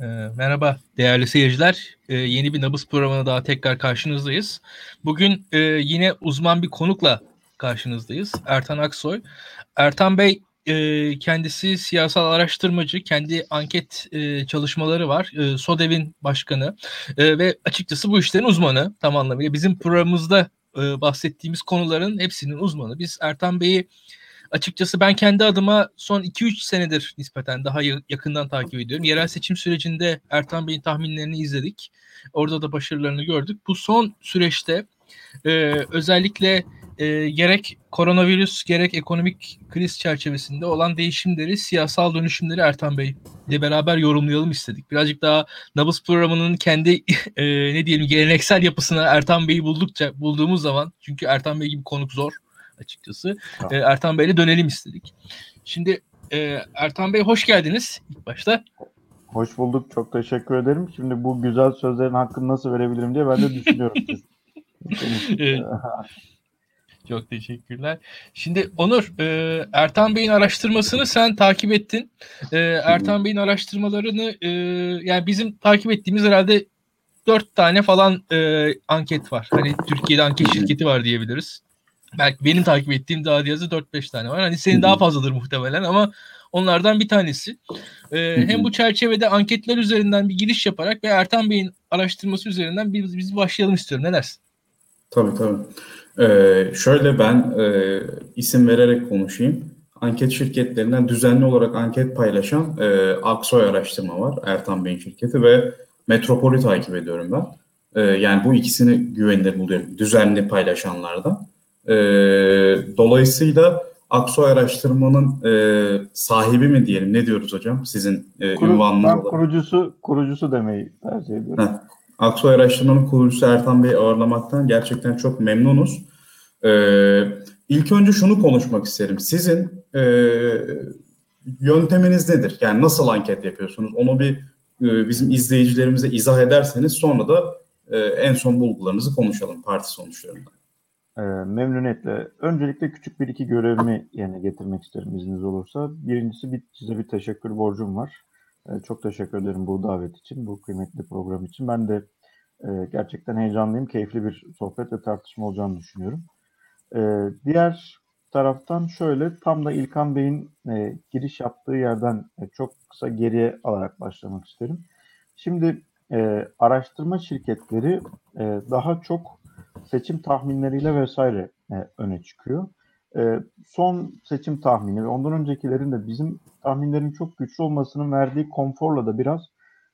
Ee, merhaba değerli seyirciler. Ee, yeni bir Nabız programına daha tekrar karşınızdayız. Bugün e, yine uzman bir konukla karşınızdayız. Ertan Aksoy. Ertan Bey e, kendisi siyasal araştırmacı, kendi anket e, çalışmaları var. SODEV'in başkanı ve açıkçası bu işlerin uzmanı tam anlamıyla. Bizim programımızda bahsettiğimiz konuların hepsinin uzmanı. Biz Ertan Bey'i açıkçası ben kendi adıma son 2-3 senedir nispeten daha yakından takip ediyorum. Yerel seçim sürecinde Ertan Bey'in tahminlerini izledik. Orada da başarılarını gördük. Bu son süreçte e, özellikle e, gerek koronavirüs gerek ekonomik kriz çerçevesinde olan değişimleri, siyasal dönüşümleri Ertan Bey ile beraber yorumlayalım istedik. Birazcık daha Nabız programının kendi e, ne diyelim geleneksel yapısına Ertan Bey'i buldukça bulduğumuz zaman çünkü Ertan Bey gibi konuk zor açıkçası. Tamam. E, Ertan Bey'le dönelim istedik. Şimdi e, Ertan Bey hoş geldiniz ilk başta. Hoş bulduk. Çok teşekkür ederim. Şimdi bu güzel sözlerin hakkını nasıl verebilirim diye ben de düşünüyorum. Çok teşekkürler. Şimdi Onur, e, Ertan Bey'in araştırmasını sen takip ettin. E, Ertan Bey'in araştırmalarını e, yani bizim takip ettiğimiz herhalde dört tane falan e, anket var. Hani Türkiye'de anket şirketi var diyebiliriz. Belki benim takip ettiğim daha yazı 4-5 tane var. Hani senin daha fazladır muhtemelen ama onlardan bir tanesi. Ee, hem bu çerçevede anketler üzerinden bir giriş yaparak ve Ertan Bey'in araştırması üzerinden biz, biz başlayalım istiyorum. Ne dersin? Tabii tabii. Ee, şöyle ben e, isim vererek konuşayım. Anket şirketlerinden düzenli olarak anket paylaşan e, Aksoy Araştırma var. Ertan Bey'in şirketi ve Metropol'ü takip ediyorum ben. E, yani bu ikisini güvenilir buluyorum. Düzenli paylaşanlardan. E, dolayısıyla Aksoy Araştırma'nın e, sahibi mi diyelim? Ne diyoruz hocam? Sizin e, Kuru, ünvanınız Ben kurucusu, kurucusu demeyi tercih ediyorum. Heh. Aksoy Araştırma'nın kurucusu Ertan Bey ağırlamaktan gerçekten çok memnunuz. Ee, ilk önce şunu konuşmak isterim. Sizin e, yönteminiz nedir? Yani nasıl anket yapıyorsunuz? Onu bir e, bizim izleyicilerimize izah ederseniz sonra da e, en son bulgularınızı konuşalım parti sonuçlarından. E, memnuniyetle. Öncelikle küçük bir iki görevimi yerine getirmek isterim izniniz olursa. Birincisi bir, size bir teşekkür borcum var. E, çok teşekkür ederim bu davet için, bu kıymetli program için. Ben de e, gerçekten heyecanlıyım. Keyifli bir sohbet ve tartışma olacağını düşünüyorum. E, diğer taraftan şöyle tam da İlkan Bey'in e, giriş yaptığı yerden e, çok kısa geriye alarak başlamak isterim. Şimdi e, araştırma şirketleri e, daha çok seçim tahminleriyle vesaire e, öne çıkıyor. E, son seçim tahmini ve ondan öncekilerin de bizim tahminlerin çok güçlü olmasının verdiği konforla da biraz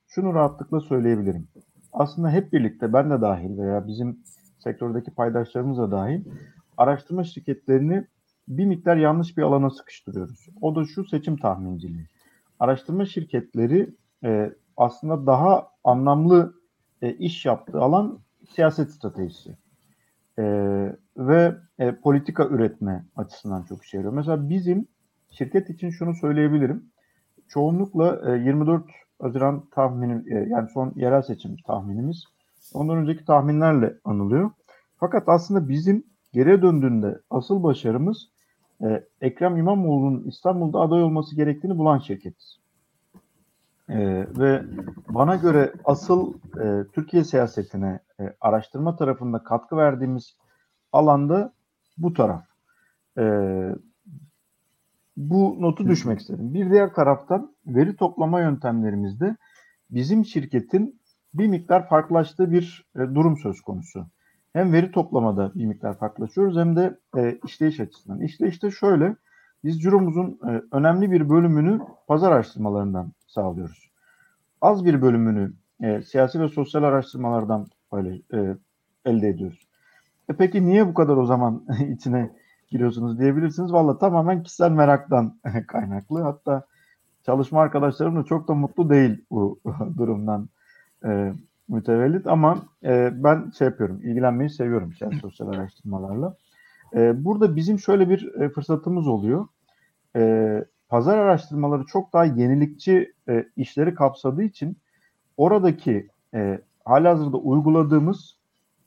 şunu rahatlıkla söyleyebilirim. Aslında hep birlikte ben de dahil veya bizim sektördeki paydaşlarımız da dahil araştırma şirketlerini bir miktar yanlış bir alana sıkıştırıyoruz. O da şu seçim tahminciliği. Araştırma şirketleri e, aslında daha anlamlı e, iş yaptığı alan siyaset stratejisi e, ve e, politika üretme açısından çok işe yarıyor. Mesela bizim şirket için şunu söyleyebilirim. Çoğunlukla e, 24 Haziran tahmini e, yani son yerel seçim tahminimiz ondan önceki tahminlerle anılıyor. Fakat aslında bizim geriye döndüğünde asıl başarımız e, Ekrem İmamoğlu'nun İstanbul'da aday olması gerektiğini bulan şirketiz. E, ve bana göre asıl e, Türkiye siyasetine e, araştırma tarafında katkı verdiğimiz alanda bu taraf. E, bu notu düşmek istedim. Bir diğer taraftan veri toplama yöntemlerimizde bizim şirketin bir miktar farklılaştığı bir e, durum söz konusu. Hem veri toplamada bir miktar farklılaşıyoruz hem de e, işleyiş açısından. İşleyişte şöyle, biz ciromuzun e, önemli bir bölümünü pazar araştırmalarından sağlıyoruz. Az bir bölümünü e, siyasi ve sosyal araştırmalardan böyle, e, elde ediyoruz. E peki niye bu kadar o zaman içine giriyorsunuz diyebilirsiniz. Valla tamamen kişisel meraktan kaynaklı. Hatta çalışma arkadaşlarım da çok da mutlu değil bu durumdan e, mütevellit ama e, ben şey yapıyorum, ilgilenmeyi seviyorum yani sosyal araştırmalarla. E, burada bizim şöyle bir e, fırsatımız oluyor. E, pazar araştırmaları çok daha yenilikçi e, işleri kapsadığı için oradaki e, halihazırda uyguladığımız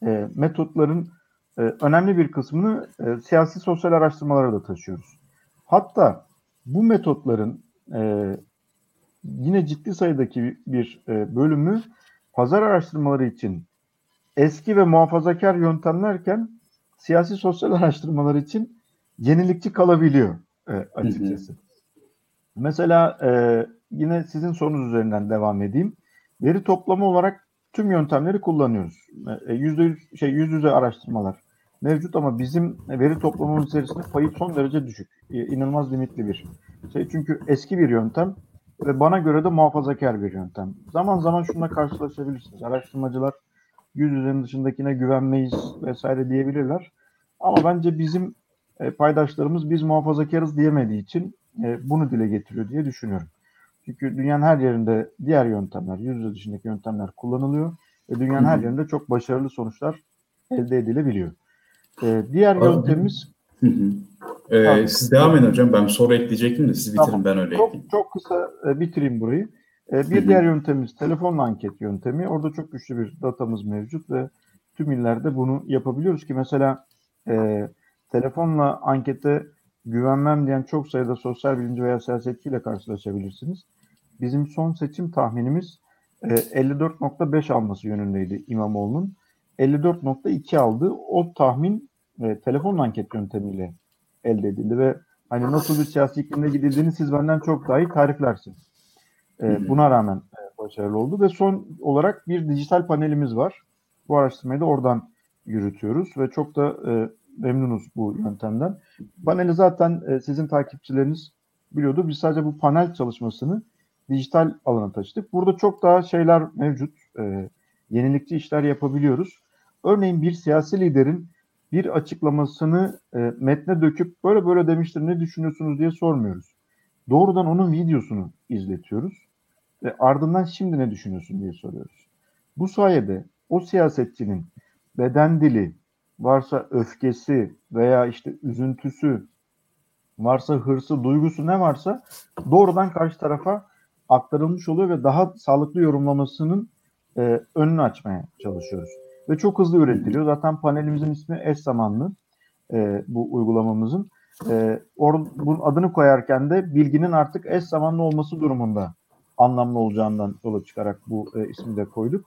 e, metotların e, önemli bir kısmını e, siyasi sosyal araştırmalara da taşıyoruz. Hatta bu metotların e, yine ciddi sayıdaki bir e, bölümü pazar araştırmaları için eski ve muhafazakar yöntemlerken siyasi sosyal araştırmalar için yenilikçi kalabiliyor e, açıkçası. Hı hı. Mesela e, yine sizin sorunuz üzerinden devam edeyim. Veri toplama olarak tüm yöntemleri kullanıyoruz. E, yüzde yüz şey yüz yüze araştırmalar mevcut ama bizim veri toplamamız içerisinde payı son derece düşük. E, inanılmaz limitli bir şey. Çünkü eski bir yöntem ve bana göre de muhafazakar bir yöntem. Zaman zaman şununla karşılaşabilirsiniz. Araştırmacılar yüz yüzenin dışındakine güvenmeyiz vesaire diyebilirler. Ama bence bizim e, paydaşlarımız biz muhafazakarız diyemediği için e, bunu dile getiriyor diye düşünüyorum. Çünkü dünyanın her yerinde diğer yöntemler, yüz yüze dışındaki yöntemler kullanılıyor ve dünyanın her yerinde çok başarılı sonuçlar elde edilebiliyor. E, diğer Abi, yöntemimiz Hı hı. Ee, siz devam edin hocam. Ben soru ekleyecektim de siz bitirin tamam. ben öyle çok, ekleyeyim. Çok kısa e, bitireyim burayı. E, bir diğer yöntemimiz telefon anket yöntemi. Orada çok güçlü bir datamız mevcut ve tüm illerde bunu yapabiliyoruz ki mesela e, telefonla ankete güvenmem diyen çok sayıda sosyal bilimci veya siyasetçiyle karşılaşabilirsiniz. Bizim son seçim tahminimiz e, 54.5 alması yönündeydi İmamoğlu'nun. 54.2 aldı. O tahmin e, telefon anket yöntemiyle elde edildi ve hani nasıl bir siyasi iklimde gidildiğini siz benden çok daha iyi tariflersiniz. E, buna rağmen e, başarılı oldu ve son olarak bir dijital panelimiz var. Bu araştırmayı da oradan yürütüyoruz ve çok da e, memnunuz bu yöntemden. Paneli zaten e, sizin takipçileriniz biliyordu. Biz sadece bu panel çalışmasını dijital alana taşıdık. Burada çok daha şeyler mevcut. E, yenilikçi işler yapabiliyoruz. Örneğin bir siyasi liderin bir açıklamasını e, metne döküp böyle böyle demiştir ne düşünüyorsunuz diye sormuyoruz. Doğrudan onun videosunu izletiyoruz ve ardından şimdi ne düşünüyorsun diye soruyoruz. Bu sayede o siyasetçinin beden dili, varsa öfkesi veya işte üzüntüsü, varsa hırsı, duygusu ne varsa doğrudan karşı tarafa aktarılmış oluyor ve daha sağlıklı yorumlamasının e, önünü açmaya çalışıyoruz. Ve çok hızlı üretiliyor. Zaten panelimizin ismi eş zamanlı e, bu uygulamamızın. E, or, bunun adını koyarken de bilginin artık eş zamanlı olması durumunda anlamlı olacağından yola çıkarak bu e, ismi de koyduk.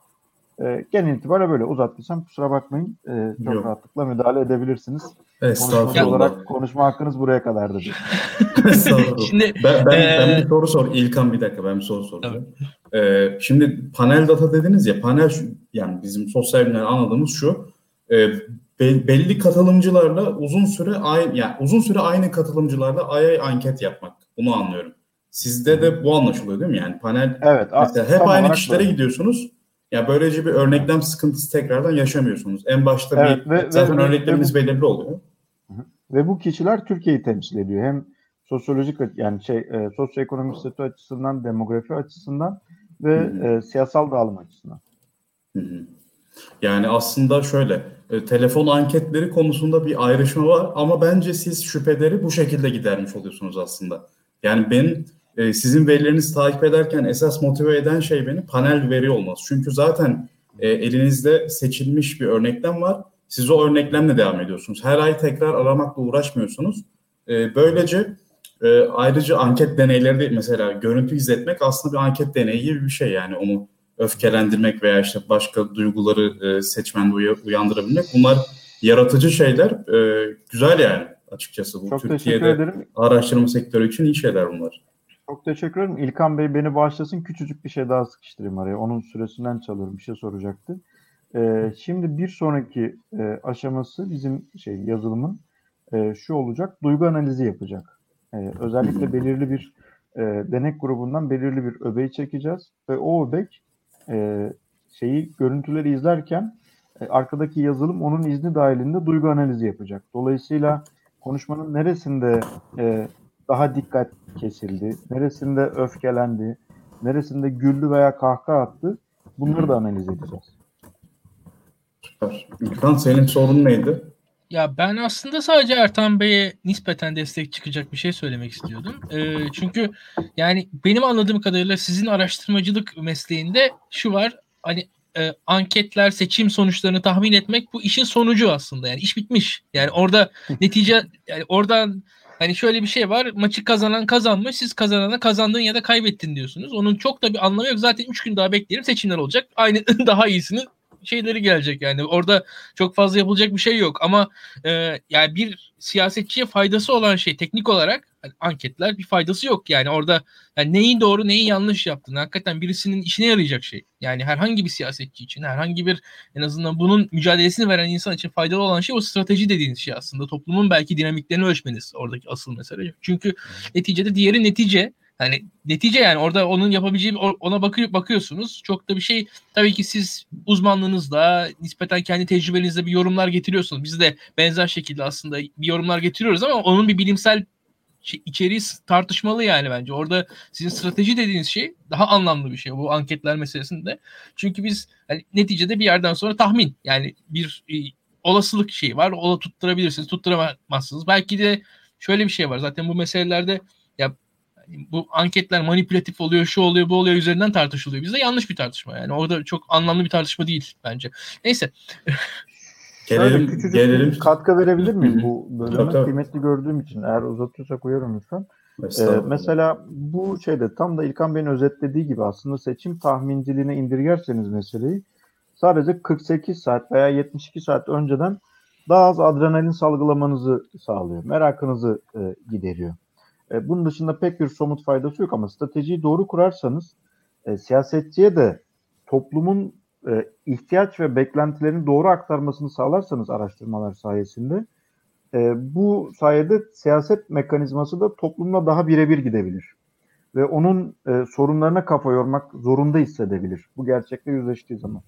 E, genel itibariyle böyle uzattıysam kusura bakmayın. E, çok Yok. rahatlıkla müdahale edebilirsiniz. Konuşma olarak konuşma hakkınız buraya kadardı. şimdi ben, ben, ee... ben bir soru sor. İlkan bir dakika ben bir soru soracağım. Ee, şimdi panel data dediniz ya panel şu, yani bizim sosyal bilimler anladığımız şu e, belli katılımcılarla uzun süre aynı yani uzun süre aynı katılımcılarla ay ay anket yapmak. Bunu anlıyorum. Sizde de bu anlaşılıyor değil mi? Yani panel evet, mesela hep aynı kişilere böyle. gidiyorsunuz ya böylece bir örneklem sıkıntısı tekrardan yaşamıyorsunuz. En başta evet, bir ve, zaten ve, örneklemimiz ve belirli oluyor. Ve bu kişiler Türkiye'yi temsil ediyor. Hem sosyolojik yani şey e, sosyoekonomik statü açısından, demografi açısından ve E, siyasal dağılım açısından. Hı hı. Yani aslında şöyle e, telefon anketleri konusunda bir ayrışma var ama bence siz şüpheleri bu şekilde gidermiş oluyorsunuz aslında. Yani ben e, sizin verilerinizi takip ederken esas motive eden şey beni panel veri olması. Çünkü zaten e, elinizde seçilmiş bir örneklem var. Siz o örneklemle devam ediyorsunuz. Her ay tekrar aramakla uğraşmıyorsunuz. E, böylece e, ayrıca anket deneyleri de mesela görüntü izletmek aslında bir anket deneyi gibi bir şey yani onu öfkelendirmek veya işte başka duyguları e, seçmende uyandırabilmek bunlar yaratıcı şeyler. E, güzel yani açıkçası bu Çok Türkiye'de araştırma sektörü için iyi şeyler bunlar. Çok teşekkür ederim. İlkan Bey beni bağışlasın. Küçücük bir şey daha sıkıştırayım araya. Onun süresinden çalıyorum. Bir şey soracaktı. Ee, şimdi bir sonraki e, aşaması bizim şey yazılımın e, şu olacak. Duygu analizi yapacak. E, özellikle belirli bir e, denek grubundan belirli bir öbeği çekeceğiz ve o öbek e, şeyi görüntüleri izlerken e, arkadaki yazılım onun izni dahilinde duygu analizi yapacak. Dolayısıyla konuşmanın neresinde e, daha dikkat kesildi, neresinde öfkelendi, neresinde güldü veya kahkaha attı bunları da analiz edeceğiz. Süper. İlkan senin sorun neydi? Ya ben aslında sadece Ertan Bey'e nispeten destek çıkacak bir şey söylemek istiyordum. E, çünkü yani benim anladığım kadarıyla sizin araştırmacılık mesleğinde şu var. Hani e, anketler, seçim sonuçlarını tahmin etmek bu işin sonucu aslında. Yani iş bitmiş. Yani orada netice yani oradan Hani şöyle bir şey var. Maçı kazanan kazanmış. Siz kazanana kazandın ya da kaybettin diyorsunuz. Onun çok da bir anlamı yok. Zaten 3 gün daha bekleyelim seçimler olacak. Aynı daha iyisinin şeyleri gelecek yani. Orada çok fazla yapılacak bir şey yok ama e, yani bir siyasetçiye faydası olan şey teknik olarak anketler bir faydası yok yani orada yani neyin doğru neyin yanlış yaptığını hakikaten birisinin işine yarayacak şey. Yani herhangi bir siyasetçi için herhangi bir en azından bunun mücadelesini veren insan için faydalı olan şey o strateji dediğiniz şey aslında. Toplumun belki dinamiklerini ölçmeniz oradaki asıl mesele. Çünkü neticede diğeri netice Hani netice yani orada onun yapabileceği ona bakıyor bakıyorsunuz. Çok da bir şey tabii ki siz uzmanlığınızla nispeten kendi tecrübenizle bir yorumlar getiriyorsunuz. Biz de benzer şekilde aslında bir yorumlar getiriyoruz ama onun bir bilimsel şey, içeriği tartışmalı yani bence. Orada sizin strateji dediğiniz şey daha anlamlı bir şey bu anketler meselesinde. Çünkü biz hani neticede bir yerden sonra tahmin yani bir e, olasılık şeyi var. Ola tutturabilirsiniz, tutturamazsınız. Belki de şöyle bir şey var. Zaten bu meselelerde ya bu anketler manipülatif oluyor, şu oluyor, bu oluyor üzerinden tartışılıyor. Bizde yanlış bir tartışma yani. Orada çok anlamlı bir tartışma değil bence. Neyse. Gelelim, küçücük gelelim. Bir katkı verebilir miyim bu bölümü? Tabii, tabii. Kıymetli gördüğüm için. Eğer uzatırsak uyarım lütfen. Ee, mesela bu şeyde tam da İlkan Bey'in özetlediği gibi aslında seçim tahminciliğine indirgerseniz meseleyi sadece 48 saat veya 72 saat önceden daha az adrenalin salgılamanızı sağlıyor. Merakınızı e, gideriyor. E, bunun dışında pek bir somut faydası yok ama stratejiyi doğru kurarsanız e, siyasetçiye de toplumun e, ihtiyaç ve beklentilerini doğru aktarmasını sağlarsanız araştırmalar sayesinde e, bu sayede siyaset mekanizması da toplumla daha birebir gidebilir. Ve onun e, sorunlarına kafa yormak zorunda hissedebilir. Bu gerçekle yüzleştiği zaman.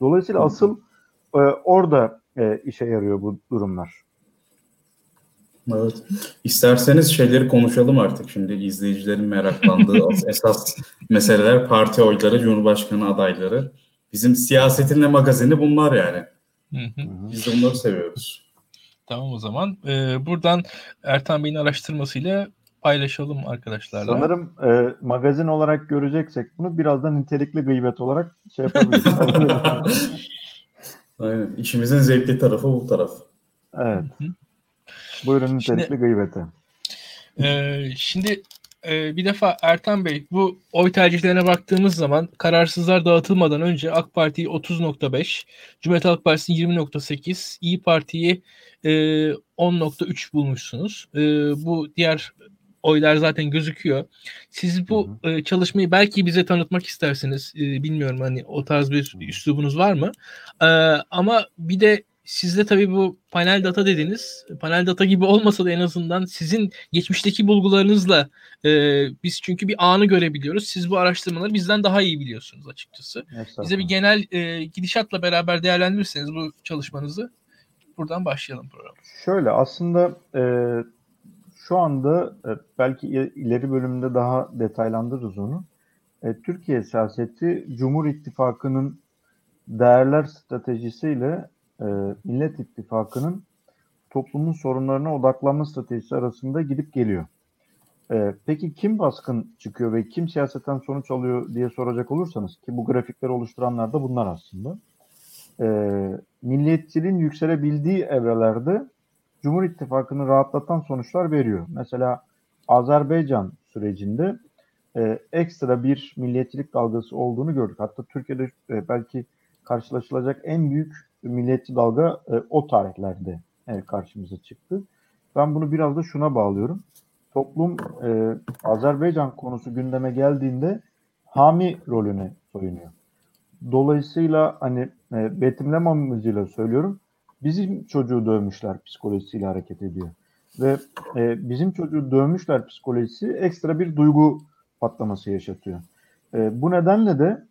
Dolayısıyla asıl e, orada e, işe yarıyor bu durumlar. Evet. İsterseniz şeyleri konuşalım artık şimdi izleyicilerin meraklandığı esas meseleler parti oyları, cumhurbaşkanı adayları. Bizim siyasetin de magazini bunlar yani. Biz de bunları seviyoruz. Tamam o zaman. Ee, buradan Ertan Bey'in araştırmasıyla paylaşalım arkadaşlarla. Sanırım e, magazin olarak göreceksek bunu birazdan nitelikli gıybet olarak şey yapabiliriz. Aynen. İşimizin zevkli tarafı bu taraf. Evet. Hı-hı. Buyurun nitelikli gıybete. E, şimdi e, bir defa Ertan Bey bu oy tercihlerine baktığımız zaman kararsızlar dağıtılmadan önce AK Parti'yi 30.5, Cumhuriyet Halk Partisi'ni 20.8, İyi Parti'yi e, 10.3 bulmuşsunuz. E, bu diğer oylar zaten gözüküyor. Siz bu hı hı. E, çalışmayı belki bize tanıtmak istersiniz. E, bilmiyorum hani o tarz bir üslubunuz var mı? E, ama bir de sizde tabii bu panel data dediniz. Panel data gibi olmasa da en azından sizin geçmişteki bulgularınızla e, biz çünkü bir anı görebiliyoruz. Siz bu araştırmaları bizden daha iyi biliyorsunuz açıkçası. Bize bir genel e, gidişatla beraber değerlendirirseniz bu çalışmanızı buradan başlayalım program. Şöyle aslında e, şu anda e, belki ileri bölümde daha detaylandırırız onu. E, Türkiye siyaseti Cumhur İttifakı'nın değerler stratejisiyle e, Millet İttifakı'nın toplumun sorunlarına odaklanma stratejisi arasında gidip geliyor. E, peki kim baskın çıkıyor ve kim siyasetten sonuç alıyor diye soracak olursanız ki bu grafikleri oluşturanlar da bunlar aslında. E, milliyetçiliğin yükselebildiği evrelerde Cumhur İttifakı'nı rahatlatan sonuçlar veriyor. Mesela Azerbaycan sürecinde e, ekstra bir milliyetçilik dalgası olduğunu gördük. Hatta Türkiye'de e, belki karşılaşılacak en büyük milliyetçi dalga e, o tarihlerde e, karşımıza çıktı. Ben bunu biraz da şuna bağlıyorum. Toplum e, Azerbaycan konusu gündeme geldiğinde hami rolüne soyunuyor. Dolayısıyla hani e, betimleme amacıyla söylüyorum. Bizim çocuğu dövmüşler psikolojisiyle hareket ediyor. Ve e, bizim çocuğu dövmüşler psikolojisi ekstra bir duygu patlaması yaşatıyor. E, bu nedenle de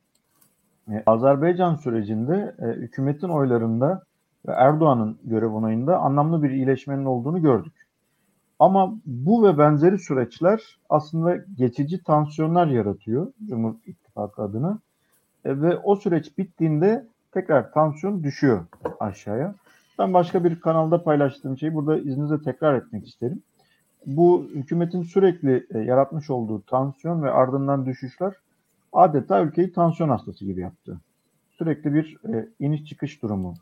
Azerbaycan sürecinde e, hükümetin oylarında ve Erdoğan'ın görev onayında anlamlı bir iyileşmenin olduğunu gördük. Ama bu ve benzeri süreçler aslında geçici tansiyonlar yaratıyor Cumhur İttifakı adına. E, ve o süreç bittiğinde tekrar tansiyon düşüyor aşağıya. Ben başka bir kanalda paylaştığım şeyi burada izninizle tekrar etmek isterim. Bu hükümetin sürekli e, yaratmış olduğu tansiyon ve ardından düşüşler adeta ülkeyi tansiyon hastası gibi yaptı. Sürekli bir e, iniş çıkış durumu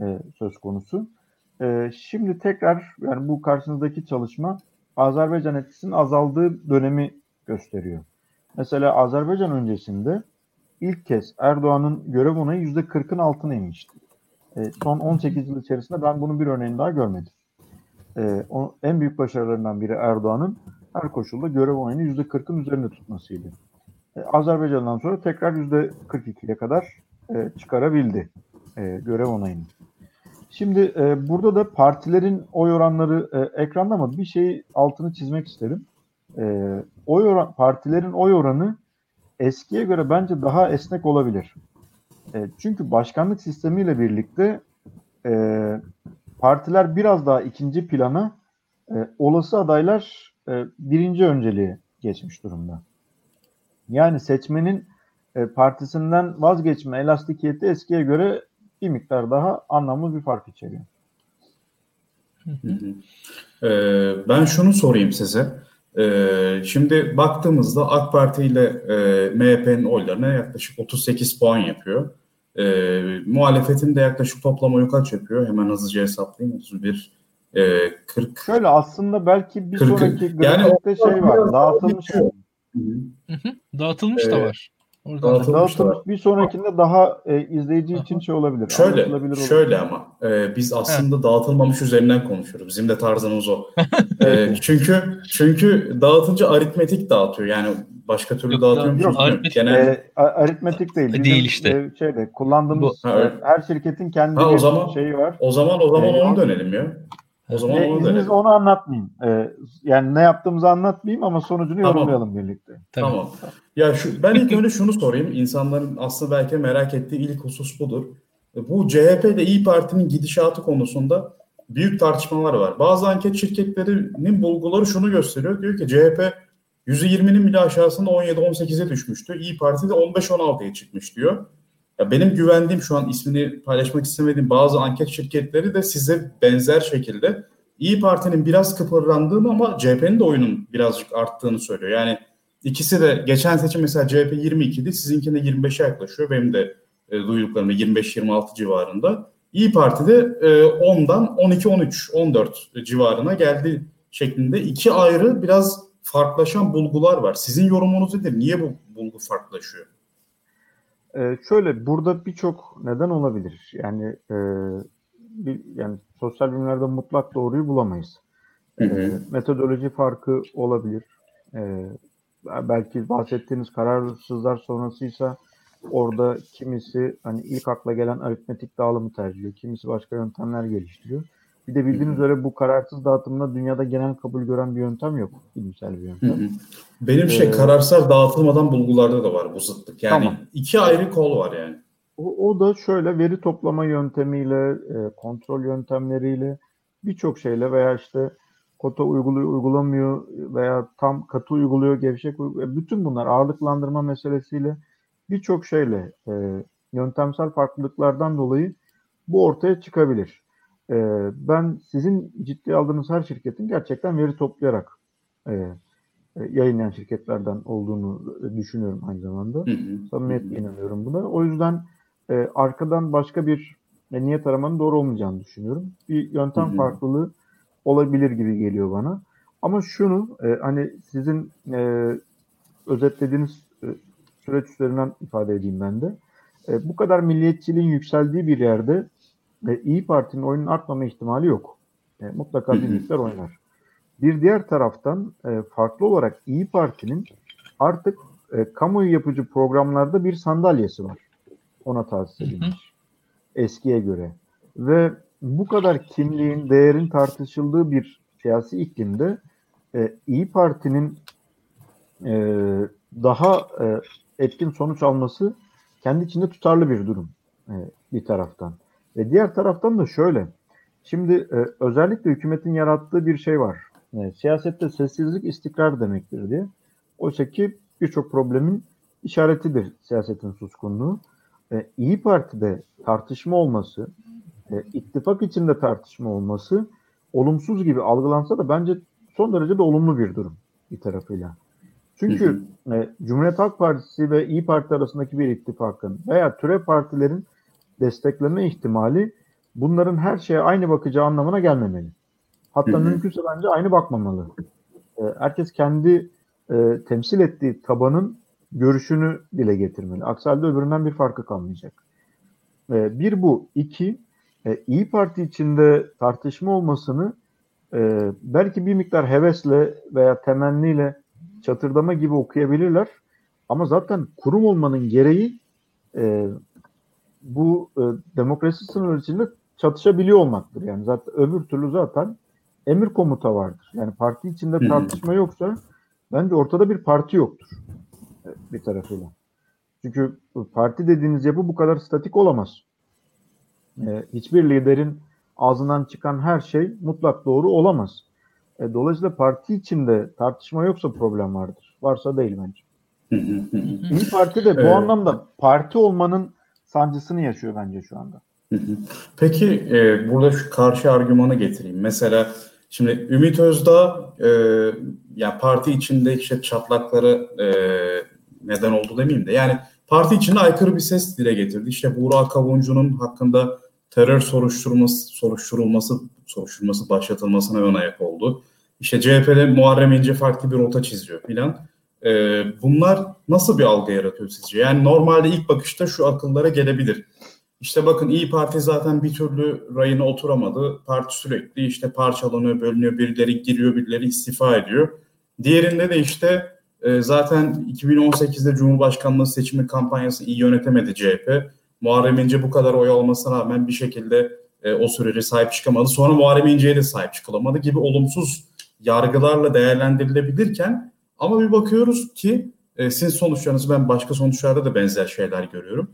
e, söz konusu. E, şimdi tekrar yani bu karşınızdaki çalışma Azerbaycan etkisinin azaldığı dönemi gösteriyor. Mesela Azerbaycan öncesinde ilk kez Erdoğan'ın görev onayı %40'ın altına inmişti. E, son 18 yıl içerisinde ben bunun bir örneğini daha görmedim. E, o, en büyük başarılarından biri Erdoğan'ın her koşulda görev onayını %40'ın üzerinde tutmasıydı. E, Azerbaycan'dan sonra tekrar %42'ye kadar e, çıkarabildi e, görev onayını. Şimdi e, burada da partilerin oy oranları e, ekranda ama bir şey altını çizmek isterim. E, oy oran, partilerin oy oranı eskiye göre bence daha esnek olabilir. E, çünkü başkanlık sistemiyle birlikte e, partiler biraz daha ikinci plana, e, olası adaylar e, birinci önceliğe geçmiş durumda. Yani seçmenin e, partisinden vazgeçme elastikiyeti eskiye göre bir miktar daha anlamlı bir fark içeriyor. Ee, ben şunu sorayım size. Ee, şimdi baktığımızda AK Parti ile e, MHP'nin oylarına yaklaşık 38 puan yapıyor. E, muhalefetin de yaklaşık toplam oyu kaç yapıyor? Hemen hızlıca hesaplayayım. 31, e, 40. Şöyle aslında belki bir 40. sonraki Yani grafikte şey var. Dağıtılmış. Hı hı. Dağıtılmış da Ee, var. Oradan dağıtılmış. da Dağıtılmış bir sonrakinde daha e, izleyici için şey olabilir. Şöyle, olur. şöyle ama e, biz aslında dağıtılmamış üzerinden konuşuyoruz. Bizim de tarzımız o. E, çünkü çünkü dağıtınca aritmetik dağıtıyor. Yani başka türlü Yok, dağıtıyor yok, aritmetik- Genel. E, aritmetik değil. Değil Bizim, işte. e, şeyde kullandığımız Bu- ha, öyle. her şirketin kendi Ha, o zaman- şeyi var. O zaman o zaman E, onu dönelim ya. O zaman E, onu dönelim. onu anlatmayayım. E, yani ne yaptığımızı anlatmayayım ama sonucunu Tamam. yorumlayalım birlikte. Tabii. Tamam. Ya şu ben ilk önce şunu sorayım. İnsanların aslında belki merak ettiği ilk husus budur. Bu CHP ile İyi Parti'nin gidişatı konusunda büyük tartışmalar var. Bazı anket şirketlerinin bulguları şunu gösteriyor. Diyor ki CHP %20'nin bile aşağısında 17-18'e düşmüştü. İyi Parti de 15-16'ya çıkmış diyor. Ya benim güvendiğim şu an ismini paylaşmak istemediğim bazı anket şirketleri de size benzer şekilde İyi Parti'nin biraz kıpırdandığını ama CHP'nin de oyunun birazcık arttığını söylüyor. Yani ikisi de geçen seçim mesela CHP 22 idi, sizinkinde 25'e yaklaşıyor. Benim de e, duyduklarımda 25-26 civarında. İyi Parti de e, 10'dan 12-13, 14 civarına geldi şeklinde iki ayrı biraz farklılaşan bulgular var. Sizin yorumunuz nedir? Niye bu bulgu farklılaşıyor? Ee, şöyle burada birçok neden olabilir. Yani e, bir, yani sosyal bilimlerde mutlak doğruyu bulamayız. Hı hı. metodoloji farkı olabilir. Ee, belki bahsettiğiniz kararsızlar sonrasıysa orada kimisi hani ilk akla gelen aritmetik dağılımı tercih ediyor. Kimisi başka yöntemler geliştiriyor. Bir de bildiğiniz üzere bu kararsız dağıtımda dünyada genel kabul gören bir yöntem yok. Bilimsel bir Hı yöntem. hı. Benim şey Ee, kararsız dağıtılmadan bulgularda da var bu zıtlık. Yani Tamam. iki ayrı kol var yani. O, o da şöyle veri toplama yöntemiyle, e, kontrol yöntemleriyle birçok şeyle veya işte kota uyguluyor, uygulamıyor veya tam katı uyguluyor, gevşek uyguluyor. Bütün bunlar ağırlıklandırma meselesiyle birçok şeyle e, yöntemsel farklılıklardan dolayı bu ortaya çıkabilir. E, ben sizin ciddi aldığınız her şirketin gerçekten veri toplayarak e, e, yayınlayan şirketlerden olduğunu düşünüyorum aynı zamanda. Hı hı. Samimiyetle inanıyorum buna. O yüzden e, arkadan başka bir e, niyet aramanın doğru olmayacağını düşünüyorum. Bir yöntem Hı hı. farklılığı olabilir gibi geliyor bana. Ama şunu e, hani sizin e, özetlediğiniz e, süreç üzerinden ifade edeyim ben de. E, bu kadar milliyetçiliğin yükseldiği bir yerde e, İyi Parti'nin oyunun artmama ihtimali yok. E, mutlaka bir miktar oynar. Bir diğer taraftan e, farklı olarak İyi Parti'nin artık e, kamuoyu yapıcı programlarda bir sandalyesi var. Ona tahsis edilmiş. Eskiye göre. Ve bu kadar kimliğin, değerin tartışıldığı bir siyasi iklimde e, İyi Parti'nin e, daha e, etkin sonuç alması kendi içinde tutarlı bir durum e, bir taraftan. Ve diğer taraftan da şöyle. Şimdi e, özellikle hükümetin yarattığı bir şey var. E, siyasette sessizlik istikrar demektir diye. Oysa ki birçok problemin işaretidir siyasetin suskunluğu. E, İyi Parti'de tartışma olması, e, ittifak içinde tartışma olması olumsuz gibi algılansa da bence son derece de olumlu bir durum bir tarafıyla. Çünkü e, Cumhuriyet Halk Partisi ve İyi Parti arasındaki bir ittifakın veya türev partilerin destekleme ihtimali bunların her şeye aynı bakacağı anlamına gelmemeli. Hatta Hı hı. mümkünse bence aynı bakmamalı. E, herkes kendi e, temsil ettiği tabanın görüşünü dile getirmeli. Aksi halde öbüründen bir farkı kalmayacak. E, bir bu. iki e, İyi Parti içinde tartışma olmasını e, belki bir miktar hevesle veya temenniyle çatırdama gibi okuyabilirler. Ama zaten kurum olmanın gereği e, bu e, demokrasi sınırları içinde çatışabiliyor olmaktır. Yani zaten öbür türlü zaten emir komuta vardır. Yani parti içinde tartışma yoksa bence ortada bir parti yoktur e, bir tarafıyla. Çünkü parti dediğiniz yapı bu kadar statik olamaz. E, hiçbir liderin ağzından çıkan her şey mutlak doğru olamaz. E, dolayısıyla parti içinde tartışma yoksa problem vardır. Varsa değil bence. İyi Parti de bu anlamda parti olmanın sancısını yaşıyor bence şu anda. Peki e, burada şu karşı argümanı getireyim. Mesela şimdi Ümit Özdağ e, ya parti içinde işte çatlakları e, neden oldu demeyeyim de yani parti içinde aykırı bir ses dile getirdi. İşte Burak Kavuncu'nun hakkında terör soruşturması soruşturulması soruşturması başlatılmasına ön ayak oldu. İşte CHP'de Muharrem İnce farklı bir rota çiziyor filan. Ee, bunlar nasıl bir algı yaratıyor sizce? Yani normalde ilk bakışta şu akıllara gelebilir. İşte bakın İyi Parti zaten bir türlü rayına oturamadı. Parti sürekli işte parçalanıyor, bölünüyor. Birileri giriyor, birileri istifa ediyor. Diğerinde de işte e, zaten 2018'de Cumhurbaşkanlığı seçimi kampanyası iyi yönetemedi CHP. Muharrem İnce bu kadar oy almasına rağmen bir şekilde e, o sürece sahip çıkamadı. Sonra Muharrem İnce'ye de sahip çıkılamadı gibi olumsuz yargılarla değerlendirilebilirken ama bir bakıyoruz ki e, sizin sonuçlarınızı ben başka sonuçlarda da benzer şeyler görüyorum.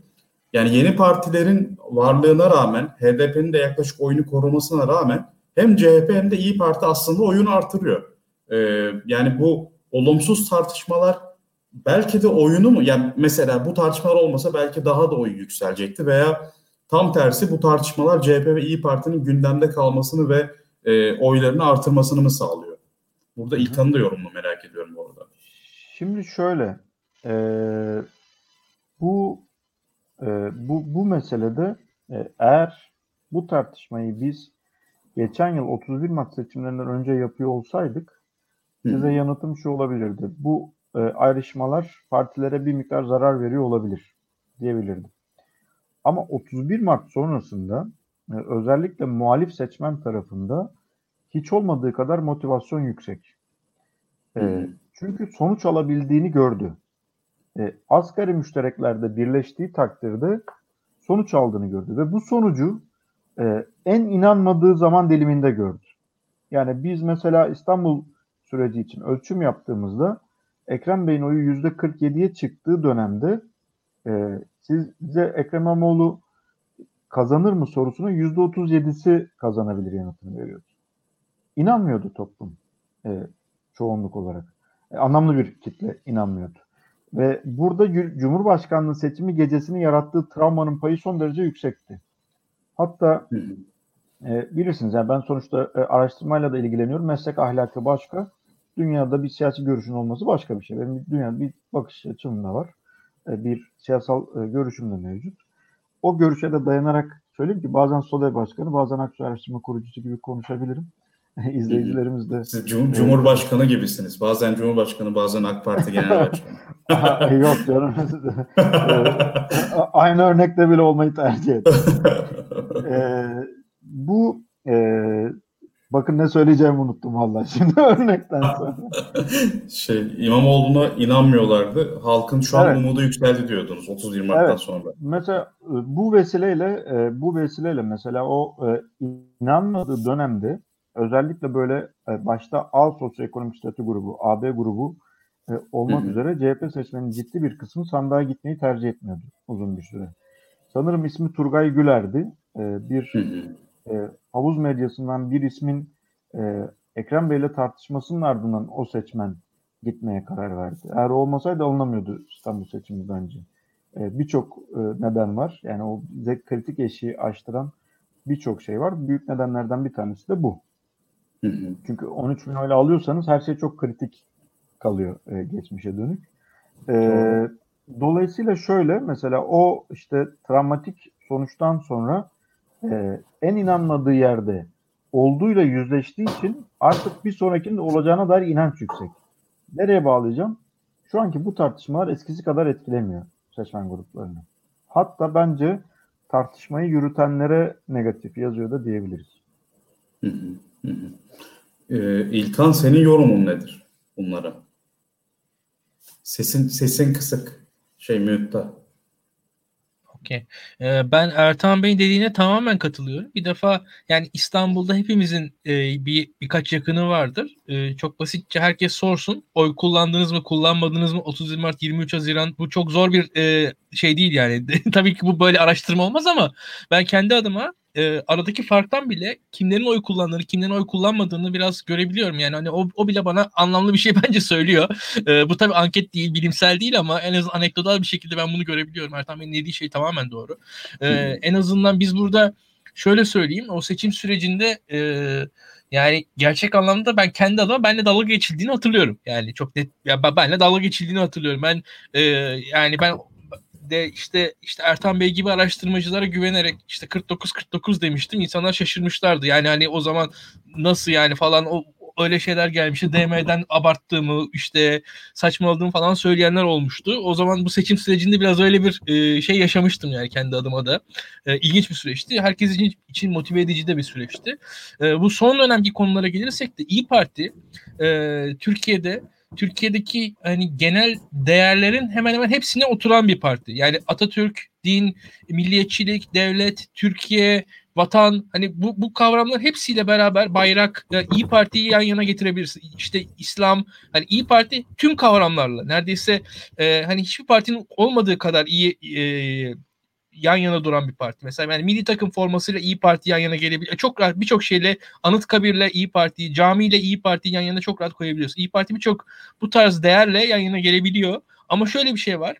Yani yeni partilerin varlığına rağmen HDP'nin de yaklaşık oyunu korumasına rağmen hem CHP hem de İyi Parti aslında oyunu artırıyor. E, yani bu olumsuz tartışmalar belki de oyunu mu yani mesela bu tartışmalar olmasa belki daha da oy yükselecekti veya tam tersi bu tartışmalar CHP ve İyi Parti'nin gündemde kalmasını ve e, oylarını artırmasını mı sağlıyor? Burada İlkan'ın da yorumunu merak ediyorum. Şimdi şöyle e, bu e, bu bu meselede e, eğer bu tartışmayı biz geçen yıl 31 Mart seçimlerinden önce yapıyor olsaydık size yanıtım şu olabilirdi. Bu e, ayrışmalar partilere bir miktar zarar veriyor olabilir diyebilirdim. Ama 31 Mart sonrasında e, özellikle muhalif seçmen tarafında hiç olmadığı kadar motivasyon yüksek. E, çünkü sonuç alabildiğini gördü. E, asgari müştereklerde birleştiği takdirde sonuç aldığını gördü. Ve bu sonucu e, en inanmadığı zaman diliminde gördü. Yani biz mesela İstanbul süreci için ölçüm yaptığımızda Ekrem Bey'in oyu %47'ye çıktığı dönemde e, size Ekrem İmamoğlu kazanır mı sorusuna %37'si kazanabilir yanıtını veriyordu. İnanmıyordu toplum e, çoğunluk olarak. E, anlamlı bir kitle inanmıyordu. Ve burada Cumhurbaşkanlığı seçimi gecesini yarattığı travmanın payı son derece yüksekti. Hatta e, bilirsiniz yani ben sonuçta e, araştırmayla da ilgileniyorum. Meslek ahlakı başka, dünyada bir siyasi görüşün olması başka bir şey. Benim dünyada bir bakış açım da var. E, bir siyasal e, görüşüm de mevcut. O görüşe de dayanarak söyleyeyim ki bazen SODE Başkanı, bazen Aksu Araştırma Kurucusu gibi konuşabilirim. İzleyicilerimiz de... Siz cum Cumhurbaşkanı gibisiniz. Bazen Cumhurbaşkanı, bazen AK Parti Genel Başkanı. Yok canım. Aynı örnekte bile olmayı tercih ettim. ee, bu e, Bakın ne söyleyeceğimi unuttum valla şimdi örnekten sonra. şey İmamoğlu'na inanmıyorlardı. Halkın şu an evet. umudu yükseldi diyordunuz 31 Mart'tan evet. sonra. Mesela e, bu vesileyle e, bu vesileyle mesela o e, inanmadığı dönemde özellikle böyle başta A sosyoekonomik statü grubu, AB grubu olmak Hı-hı. üzere CHP seçmenin ciddi bir kısmı sandığa gitmeyi tercih etmiyordu uzun bir süre. Sanırım ismi Turgay Güler'di. Bir Hı-hı e, havuz medyasından bir ismin e, Ekrem Bey'le tartışmasının ardından o seçmen gitmeye karar verdi. Eğer olmasaydı alınamıyordu İstanbul seçimi bence. E, birçok e, neden var. Yani o kritik eşiği aştıran birçok şey var. Büyük nedenlerden bir tanesi de bu. Hı hı. Çünkü 13 bin oyla alıyorsanız her şey çok kritik kalıyor e, geçmişe dönük. E, dolayısıyla şöyle mesela o işte travmatik sonuçtan sonra e, en inanmadığı yerde olduğuyla yüzleştiği için artık bir sonrakinin olacağına dair inanç yüksek. Nereye bağlayacağım? Şu anki bu tartışmalar eskisi kadar etkilemiyor seçmen gruplarını. Hatta bence tartışmayı yürütenlere negatif yazıyor da diyebiliriz. Hı, hı. Ee, İlkan senin yorumun nedir bunlara? Sesin sesin kısık. Şey mütte. Okey. Ee, ben Ertan Bey'in dediğine tamamen katılıyorum. Bir defa yani İstanbul'da hepimizin e, bir birkaç yakını vardır. E, çok basitçe herkes sorsun. Oy kullandınız mı, kullanmadınız mı? 30 Mart, 23 Haziran bu çok zor bir e, şey değil yani. Tabii ki bu böyle araştırma olmaz ama ben kendi adıma e, aradaki farktan bile kimlerin oy kullandığını, kimlerin oy kullanmadığını biraz görebiliyorum. Yani hani o, o bile bana anlamlı bir şey bence söylüyor. E, bu tabii anket değil, bilimsel değil ama en azından anekdotal bir şekilde ben bunu görebiliyorum. Ertan Bey'in dediği şey tamamen doğru. E, en azından biz burada şöyle söyleyeyim, o seçim sürecinde e, yani gerçek anlamda ben kendi adıma benle dalga geçildiğini hatırlıyorum. Yani çok net ya benle dalga geçildiğini hatırlıyorum. Ben e, yani ben de işte işte Ertan Bey gibi araştırmacılara güvenerek işte 49 49 demiştim. İnsanlar şaşırmışlardı. Yani hani o zaman nasıl yani falan o öyle şeyler gelmişti. DM'den abarttığımı işte saçmaladığımı falan söyleyenler olmuştu. O zaman bu seçim sürecinde biraz öyle bir e, şey yaşamıştım yani kendi adıma da. E, ilginç bir süreçti. Herkes için, için motive edici de bir süreçti. E, bu son dönemki konulara gelirsek de İyi Parti e, Türkiye'de Türkiye'deki hani genel değerlerin hemen hemen hepsine oturan bir parti. Yani Atatürk, din, milliyetçilik, devlet, Türkiye, vatan hani bu, bu kavramlar hepsiyle beraber bayrak yani İyi Parti'yi yan yana getirebilirsin. İşte İslam hani İyi Parti tüm kavramlarla neredeyse e, hani hiçbir partinin olmadığı kadar iyi e, yan yana duran bir parti. Mesela yani milli takım formasıyla İyi Parti yan yana gelebilir. Çok rahat birçok şeyle Anıtkabir'le İyi Parti, camiyle İyi Parti yan yana çok rahat koyabiliyorsun. İyi Parti birçok bu tarz değerle yan yana gelebiliyor. Ama şöyle bir şey var.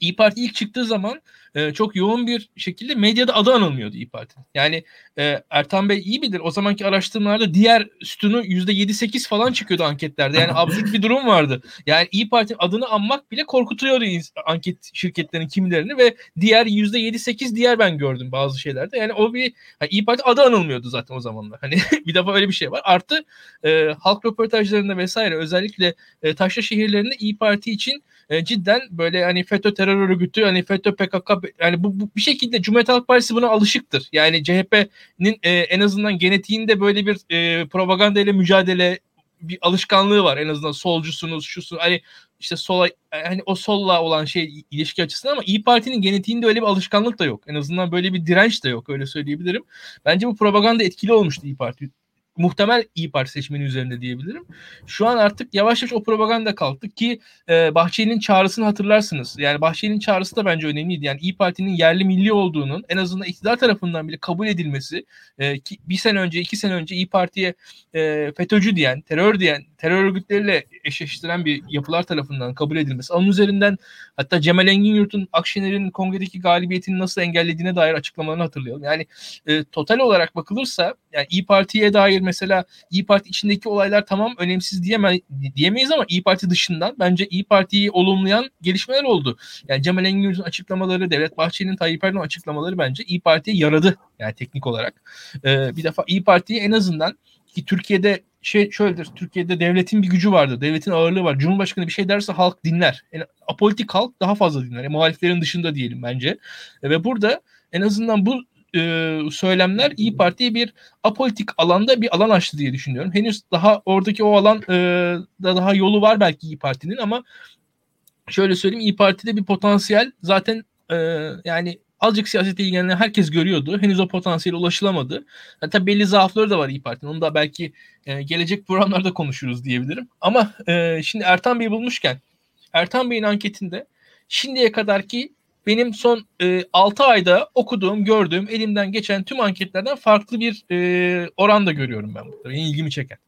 İyi Parti ilk çıktığı zaman e, çok yoğun bir şekilde medyada adı anılmıyordu İyi Parti. Yani e, Ertan Bey iyi bilir o zamanki araştırmalarda diğer sütunu %7-8 falan çıkıyordu anketlerde. Yani absürt bir durum vardı. Yani İyi Parti'nin adını anmak bile korkutuyordu anket şirketlerinin kimilerini ve diğer %7-8 diğer ben gördüm bazı şeylerde. Yani o bir yani İyi Parti adı anılmıyordu zaten o zamanlar. Hani bir defa öyle bir şey var. Artı e, halk röportajlarında vesaire özellikle e, taşra şehirlerinde İyi Parti için e, cidden böyle hani FETÖ terör örgütü hani FETÖ PKK yani bu, bu bir şekilde Cumhuriyet Halk Partisi buna alışıktır. Yani CHP'nin e, en azından genetiğinde böyle bir e, propaganda ile mücadele bir alışkanlığı var en azından solcusunuz şusun hani işte sola hani o solla olan şey ilişki açısından ama İyi Parti'nin genetiğinde öyle bir alışkanlık da yok. En azından böyle bir direnç de yok öyle söyleyebilirim. Bence bu propaganda etkili olmuştu İyi Parti muhtemel İyi Parti seçmeni üzerinde diyebilirim. Şu an artık yavaş yavaş o propaganda kalktı ki e, Bahçeli'nin çağrısını hatırlarsınız. Yani Bahçeli'nin çağrısı da bence önemliydi. Yani İyi Parti'nin yerli milli olduğunun en azından iktidar tarafından bile kabul edilmesi e, ki bir sene önce iki sene önce İyi Parti'ye e, FETÖ'cü diyen, terör diyen, terör örgütleriyle eşleştiren bir yapılar tarafından kabul edilmesi. Onun üzerinden hatta Cemal Engin Yurt'un Akşener'in kongredeki galibiyetini nasıl engellediğine dair açıklamalarını hatırlayalım. Yani e, total olarak bakılırsa yani İyi Parti'ye dair mesela İyi Parti içindeki olaylar tamam önemsiz diyeme, diyemeyiz ama İyi Parti dışından bence İyi Parti'yi olumlayan gelişmeler oldu. Yani Cemal Engin açıklamaları, Devlet Bahçeli'nin Tayyip Erdoğan açıklamaları bence İyi Parti'ye yaradı yani teknik olarak. Ee, bir defa İyi Parti'yi en azından ki Türkiye'de şey şöyledir. Türkiye'de devletin bir gücü vardır. Devletin ağırlığı var. Cumhurbaşkanı bir şey derse halk dinler. Yani apolitik halk daha fazla dinler. Yani muhaliflerin dışında diyelim bence. ve burada en azından bu e, söylemler İyi Parti'ye bir apolitik alanda bir alan açtı diye düşünüyorum. Henüz daha oradaki o alan e, da daha yolu var belki İyi Parti'nin ama şöyle söyleyeyim İyi Parti'de bir potansiyel zaten e, yani azıcık siyasete ilgilenen herkes görüyordu. Henüz o potansiyele ulaşılamadı. Yani tabii belli zaafları da var İyi Parti'nin. Onu da belki e, gelecek programlarda konuşuruz diyebilirim. Ama e, şimdi Ertan Bey'i bulmuşken Ertan Bey'in anketinde şimdiye kadarki benim son e, 6 ayda okuduğum, gördüğüm, elimden geçen tüm anketlerden farklı bir e, oran da görüyorum ben burada. Benim ilgimi çeken.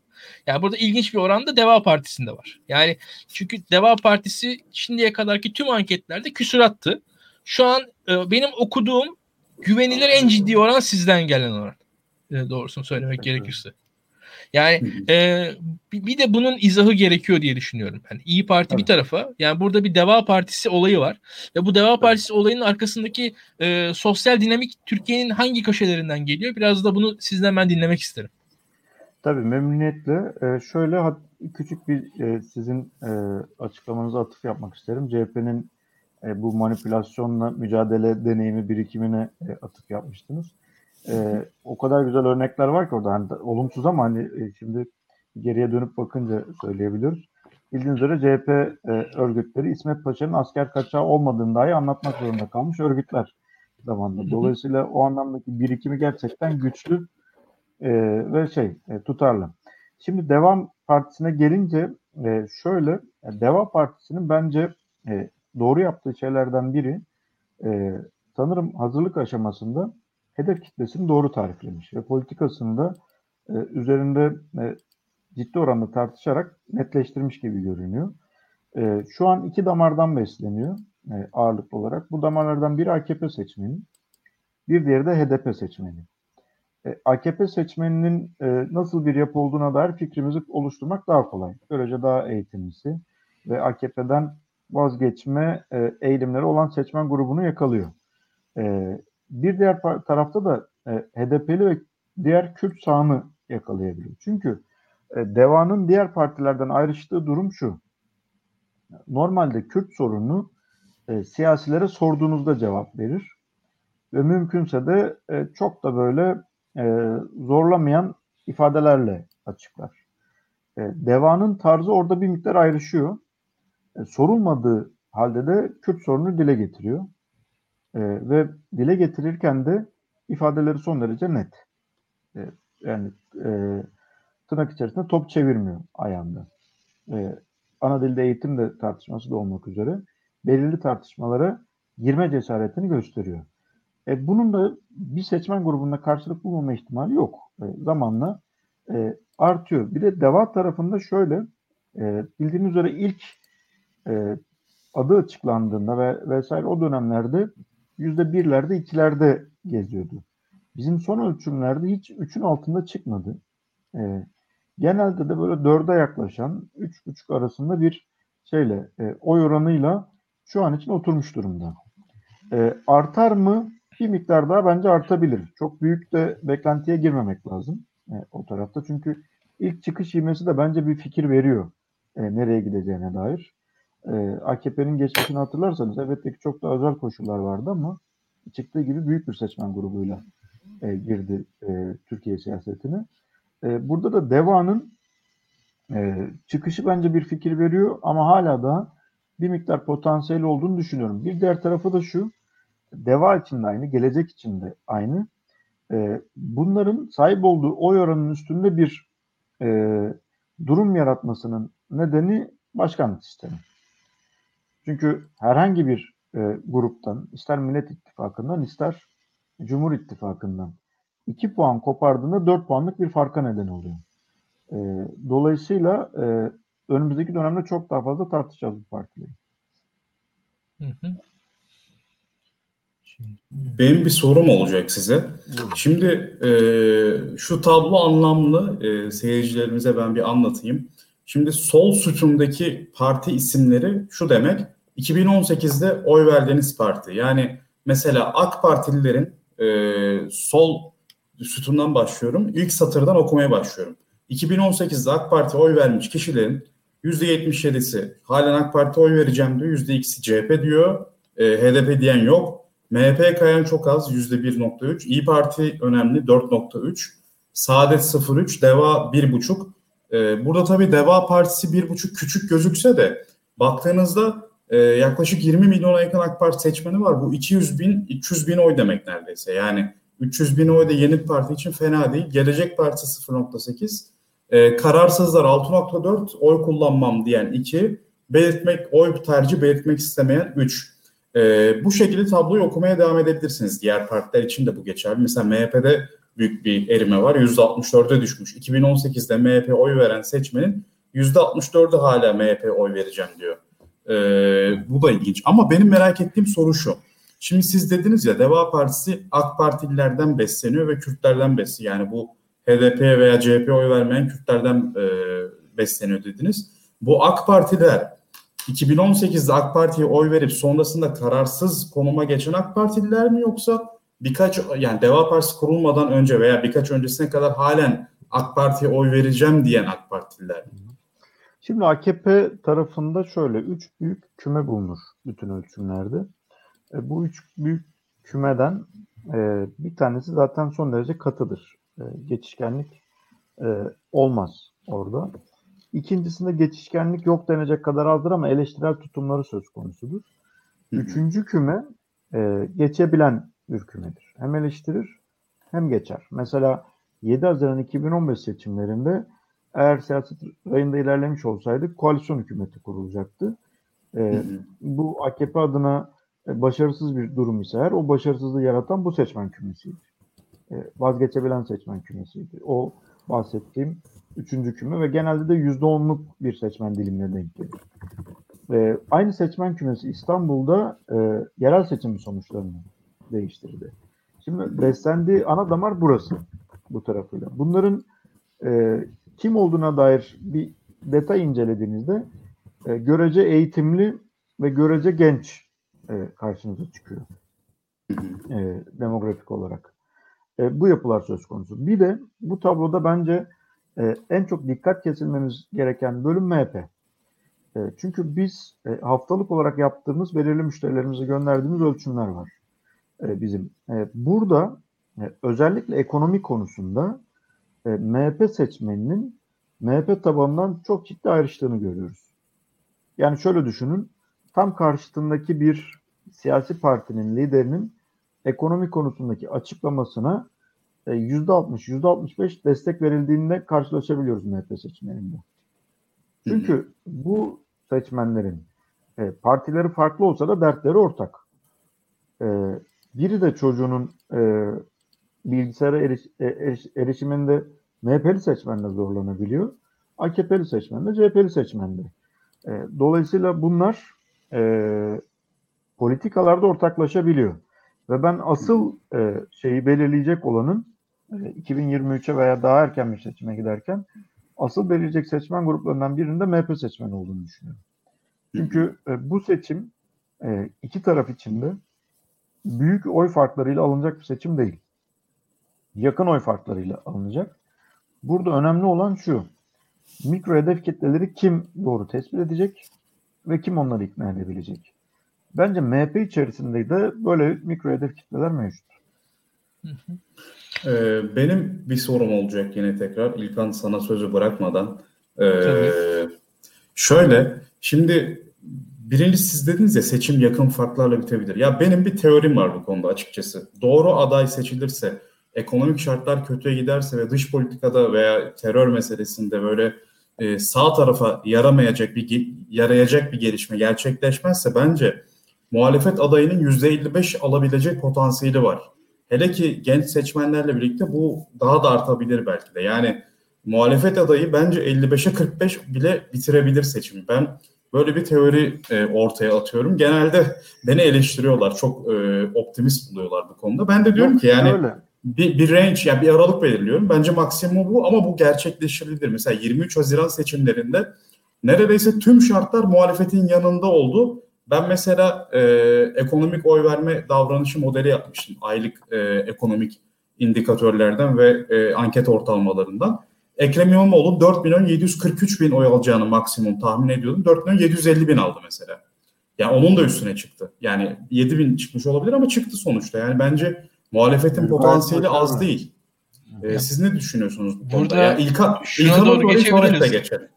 Yani burada ilginç bir oran da Deva Partisi'nde var. Yani çünkü Deva Partisi şimdiye kadarki tüm anketlerde küsurattı. Şu an e, benim okuduğum güvenilir en ciddi oran sizden gelen oran. E, doğrusunu söylemek gerekirse. Yani e, bir de bunun izahı gerekiyor diye düşünüyorum. Yani İyi Parti evet. bir tarafa yani burada bir Deva Partisi olayı var. Ve bu Deva Partisi olayının arkasındaki e, sosyal dinamik Türkiye'nin hangi köşelerinden geliyor? Biraz da bunu sizden ben dinlemek isterim. Tabii memnuniyetle. Ee, şöyle küçük bir e, sizin e, açıklamanıza atıf yapmak isterim. CHP'nin e, bu manipülasyonla mücadele deneyimi birikimine e, atıf yapmıştınız. E, o kadar güzel örnekler var ki orada. Hani, olumsuz ama hani e, şimdi geriye dönüp bakınca söyleyebiliyoruz. Bildiğiniz üzere CHP e, örgütleri İsmet Paşa'nın asker kaçağı olmadığını dahi anlatmak zorunda kalmış örgütler zamanında. Dolayısıyla o anlamdaki birikimi gerçekten güçlü e, ve şey e, tutarlı. Şimdi Devam Partisi'ne gelince e, şöyle e, Deva Partisi'nin bence e, doğru yaptığı şeylerden biri e, sanırım hazırlık aşamasında hedef kitlesini doğru tariflemiş ve politikasını da e, üzerinde e, ciddi oranda tartışarak netleştirmiş gibi görünüyor. E, şu an iki damardan besleniyor e, ağırlıklı olarak. Bu damarlardan biri AKP seçmeni, bir diğeri de HDP seçmeni. E, AKP seçmeninin e, nasıl bir yapı olduğuna dair fikrimizi oluşturmak daha kolay. Böylece daha eğitimlisi ve AKP'den vazgeçme e, eğilimleri olan seçmen grubunu yakalıyor. E, bir diğer tarafta da e, HDP'li ve diğer Kürt sağını yakalayabiliyor. Çünkü e, DEVA'nın diğer partilerden ayrıştığı durum şu. Normalde Kürt sorununu e, siyasilere sorduğunuzda cevap verir. Ve mümkünse de e, çok da böyle e, zorlamayan ifadelerle açıklar. E, DEVA'nın tarzı orada bir miktar ayrışıyor. E, sorulmadığı halde de Kürt sorunu dile getiriyor. E, ve dile getirirken de ifadeleri son derece net. E, yani e, tırnak içerisinde top çevirmiyor ayağında. E, ana dilde eğitim de tartışması da olmak üzere belirli tartışmalara girme cesaretini gösteriyor. E, bunun da bir seçmen grubunda karşılık bulmama ihtimali yok. E, zamanla e, artıyor. Bir de DEVA tarafında şöyle e, bildiğiniz üzere ilk e, adı açıklandığında ve vesaire o dönemlerde yüzde birlerde ikilerde geziyordu. Bizim son ölçümlerde hiç üçün altında çıkmadı. E, genelde de böyle dörde yaklaşan üç buçuk arasında bir şeyle e, oy oranıyla şu an için oturmuş durumda. E, artar mı? Bir miktar daha bence artabilir. Çok büyük de beklentiye girmemek lazım e, o tarafta. Çünkü ilk çıkış ivmesi de bence bir fikir veriyor e, nereye gideceğine dair. E, AKP'nin geçmişini hatırlarsanız elbette ki çok da özel koşullar vardı ama çıktığı gibi büyük bir seçmen grubuyla e, girdi e, Türkiye siyasetine. E, burada da DEVA'nın e, çıkışı bence bir fikir veriyor ama hala da bir miktar potansiyel olduğunu düşünüyorum. Bir diğer tarafı da şu, DEVA için de aynı, gelecek için de aynı. E, bunların sahip olduğu oy oranının üstünde bir e, durum yaratmasının nedeni başkanlık sistemi. Çünkü herhangi bir e, gruptan, ister Millet İttifakı'ndan, ister Cumhur İttifakı'ndan 2 puan kopardığında 4 puanlık bir farka neden oluyor. E, dolayısıyla e, önümüzdeki dönemde çok daha fazla tartışacağız bu partileri. Hı hı. Benim bir sorum olacak size. Şimdi e, şu tablo anlamlı e, seyircilerimize ben bir anlatayım. Şimdi sol sütundaki parti isimleri şu demek. 2018'de oy verdiğiniz parti. Yani mesela AK Partililerin e, sol sütundan başlıyorum. İlk satırdan okumaya başlıyorum. 2018'de AK Parti oy vermiş kişilerin %77'si halen AK Parti oy vereceğim diyor. %2'si CHP diyor. E, HDP diyen yok. MHP kayan çok az %1.3. İyi Parti önemli 4.3. Saadet 0.3. Deva 1.5. E, burada tabii Deva Partisi 1.5 küçük gözükse de baktığınızda e, yaklaşık 20 milyona yakın AK Parti seçmeni var. Bu 200 bin, 300 bin oy demek neredeyse. Yani 300 bin oy da yeni parti için fena değil. Gelecek Partisi 0.8. E, kararsızlar 6.4. Oy kullanmam diyen 2. Belirtmek, oy tercih belirtmek istemeyen 3. E, bu şekilde tabloyu okumaya devam edebilirsiniz. Diğer partiler için de bu geçerli. Mesela MHP'de büyük bir erime var. %64'e düşmüş. 2018'de MHP oy veren seçmenin %64'ü hala MHP oy vereceğim diyor. Ee, bu da ilginç. Ama benim merak ettiğim soru şu. Şimdi siz dediniz ya Deva Partisi AK Partililerden besleniyor ve Kürtlerden besleniyor. Yani bu HDP'ye veya CHP'ye oy vermeyen Kürtlerden e, besleniyor dediniz. Bu AK Partiler 2018'de AK Parti'ye oy verip sonrasında kararsız konuma geçen AK Partililer mi yoksa birkaç yani Deva Partisi kurulmadan önce veya birkaç öncesine kadar halen AK Parti'ye oy vereceğim diyen AK Partililer mi? Şimdi AKP tarafında şöyle üç büyük küme bulunur bütün ölçümlerde. E, bu üç büyük kümeden e, bir tanesi zaten son derece katıdır. E, geçişkenlik e, olmaz orada. İkincisinde geçişkenlik yok denecek kadar azdır ama eleştirel tutumları söz konusudur. Üçüncü küme e, geçebilen bir kümedir. Hem eleştirir hem geçer. Mesela 7 Haziran 2015 seçimlerinde eğer siyaset rayında ilerlemiş olsaydık koalisyon hükümeti kurulacaktı. E, bu AKP adına başarısız bir durum ise eğer o başarısızlığı yaratan bu seçmen kümesiydi. E, vazgeçebilen seçmen kümesiydi. O bahsettiğim üçüncü küme ve genelde de yüzde onluk bir seçmen dilimine denk gelir. E, aynı seçmen kümesi İstanbul'da e, yerel seçim sonuçlarını değiştirdi. Şimdi beslendiği ana damar burası bu tarafıyla. Bunların e, kim olduğuna dair bir detay incelediğinizde e, görece eğitimli ve görece genç e, karşınıza çıkıyor. E, demografik olarak. E, bu yapılar söz konusu. Bir de bu tabloda bence e, en çok dikkat kesilmemiz gereken bölüm MHP. E, çünkü biz e, haftalık olarak yaptığımız belirli müşterilerimize gönderdiğimiz ölçümler var e, bizim. E, burada e, özellikle ekonomi konusunda e, MHP seçmeninin MHP tabanından çok ciddi ayrıştığını görüyoruz. Yani şöyle düşünün, tam karşısındaki bir siyasi partinin liderinin ekonomi konusundaki açıklamasına %60, e, %65 destek verildiğinde karşılaşabiliyoruz MHP seçmeninde. Çünkü bu seçmenlerin e, partileri farklı olsa da dertleri ortak. E, biri de çocuğunun bilgisayara eriş, eriş, erişiminde MHP'li seçmenle zorlanabiliyor. AKP'li seçmenle, CHP'li seçmenle. Dolayısıyla bunlar politikalarda ortaklaşabiliyor. Ve ben asıl e, şeyi belirleyecek olanın e, 2023'e veya daha erken bir seçime giderken asıl belirleyecek seçmen gruplarından birinde MHP seçmeni olduğunu düşünüyorum. Çünkü e, bu seçim e, iki taraf içinde büyük oy farklarıyla alınacak bir seçim değil. Yakın oy farklarıyla alınacak. Burada önemli olan şu. Mikro hedef kitleleri kim doğru tespit edecek ve kim onları ikna edebilecek? Bence MHP içerisinde de böyle mikro hedef kitleler mevcut. Ee, benim bir sorum olacak yine tekrar. İlkan sana sözü bırakmadan. Ee, şöyle, şimdi birincisi siz dediniz ya seçim yakın farklarla bitebilir. Ya benim bir teorim var bu konuda açıkçası. Doğru aday seçilirse, ekonomik şartlar kötüye giderse ve dış politikada veya terör meselesinde böyle e, sağ tarafa yaramayacak bir yarayacak bir gelişme gerçekleşmezse bence muhalefet adayının %55 alabilecek potansiyeli var. Hele ki genç seçmenlerle birlikte bu daha da artabilir belki de. Yani muhalefet adayı bence 55'e 45 bile bitirebilir seçimi. Ben böyle bir teori e, ortaya atıyorum. Genelde beni eleştiriyorlar. Çok e, optimist buluyorlar bu konuda. Ben de diyorum ki yani öyle. Bir, bir range yani bir aralık belirliyorum. Bence maksimum bu ama bu gerçekleştirilir. Mesela 23 Haziran seçimlerinde neredeyse tüm şartlar muhalefetin yanında oldu ben mesela e, ekonomik oy verme davranışı modeli yapmıştım. Aylık e, ekonomik indikatörlerden ve e, anket ortalamalarından. Ekrem İmamoğlu 4 milyon 743 bin oy alacağını maksimum tahmin ediyordum. 4 milyon 750 bin aldı mesela. Yani onun da üstüne çıktı. Yani 7 bin çıkmış olabilir ama çıktı sonuçta. Yani bence muhalefetin yani potansiyeli az değil. Ee, siz ne düşünüyorsunuz bu konuda? Yani İlkan, İlkan'a doğru geçebiliriz. geçelim.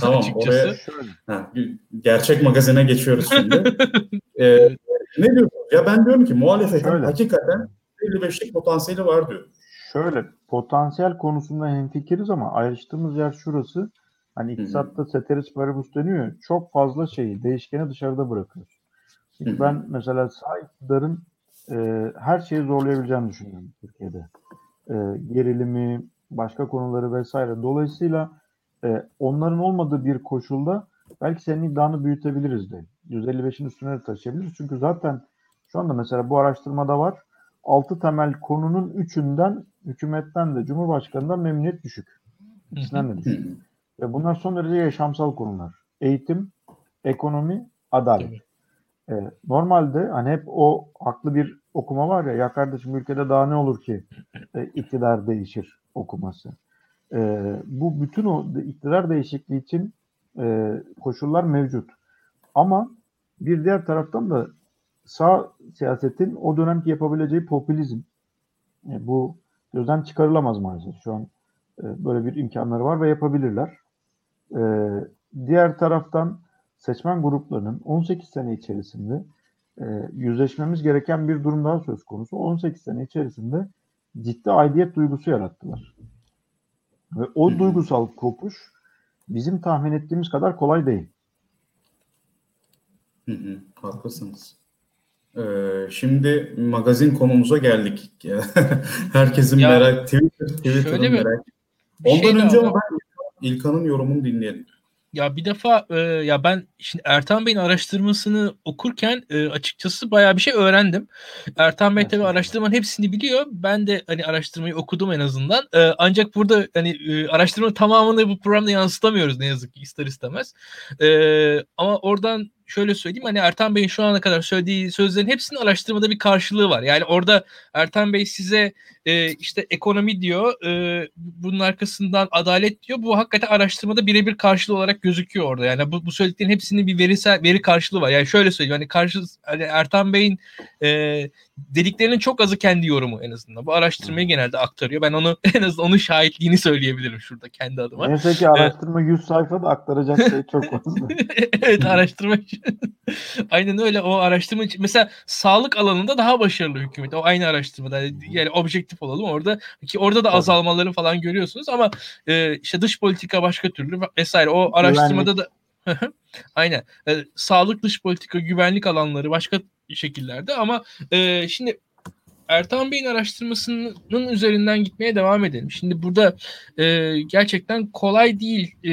Tamam oraya ha, gerçek magazine geçiyoruz şimdi. ee, ne diyorsun? Ya ben diyorum ki muhalefetin Şöyle. hakikaten 55'lik potansiyeli var diyor. Şöyle potansiyel konusunda hemfikiriz ama ayrıştığımız yer şurası. Hani iktisatta ceteris paribus deniyor. Çok fazla şeyi, değişkeni dışarıda bırakıyoruz. Çünkü ben mesela sağ iktidarın e, her şeyi zorlayabileceğini düşünüyorum Türkiye'de. E, gerilimi, başka konuları vesaire. Dolayısıyla e, onların olmadığı bir koşulda belki senin iddianı büyütebiliriz de. 155'in üstüne de taşıyabiliriz. Çünkü zaten şu anda mesela bu araştırmada var. altı temel konunun üçünden hükümetten de Cumhurbaşkanı'ndan memnuniyet düşük. İkisinden de düşük. Ve bunlar son derece yaşamsal konular. Eğitim, ekonomi, adalet. Ee, normalde hani hep o haklı bir okuma var ya ya kardeşim ülkede daha ne olur ki e, iktidar değişir okuması. E, bu bütün o iktidar değişikliği için e, koşullar mevcut. Ama bir diğer taraftan da sağ siyasetin o dönemki yapabileceği popülizm e, bu gözden çıkarılamaz maalesef. Şu an e, böyle bir imkanları var ve yapabilirler. E, diğer taraftan seçmen gruplarının 18 sene içerisinde e, yüzleşmemiz gereken bir durum daha söz konusu. 18 sene içerisinde ciddi aidiyet duygusu yarattılar. Ve o Hı-hı. duygusal kopuş bizim tahmin ettiğimiz kadar kolay değil. Hı hı, haklısınız. Ee, şimdi magazin konumuza geldik. Herkesin ya, merak, Twitter, Twitter'ın merak. Ondan şey önce ama ben İlkan'ın yorumunu dinleyelim. Ya bir defa e, ya ben şimdi Ertan Bey'in araştırmasını okurken e, açıkçası bayağı bir şey öğrendim. Ertan Bey tabii araştırmanın hepsini biliyor. Ben de hani araştırmayı okudum en azından. E, ancak burada hani e, araştırmanın tamamını bu programda yansıtamıyoruz ne yazık ki ister istemez. E, ama oradan şöyle söyleyeyim hani Ertan Bey'in şu ana kadar söylediği sözlerin hepsinin araştırmada bir karşılığı var. Yani orada Ertan Bey size e, işte ekonomi diyor, e, bunun arkasından adalet diyor. Bu hakikaten araştırmada birebir karşılığı olarak gözüküyor orada. Yani bu, bu söylediklerin hepsinin bir verisel veri karşılığı var. Yani şöyle söyleyeyim hani karşı hani Ertan Bey'in e, dediklerinin çok azı kendi yorumu en azından. Bu araştırmayı genelde aktarıyor. Ben onu en azından onun şahitliğini söyleyebilirim şurada kendi adıma. Neyse ki araştırma 100 sayfada aktaracak şey çok fazla. evet araştırma Aynen öyle o araştırma. Mesela sağlık alanında daha başarılı hükümet. O aynı araştırmada yani objektif olalım orada ki orada da azalmaları falan görüyorsunuz ama e, işte dış politika başka türlü vesaire. O araştırmada da Aynen. E, sağlık dış politika güvenlik alanları başka şekillerde ama e, şimdi Ertan Bey'in araştırmasının üzerinden gitmeye devam edelim. Şimdi burada e, gerçekten kolay değil e,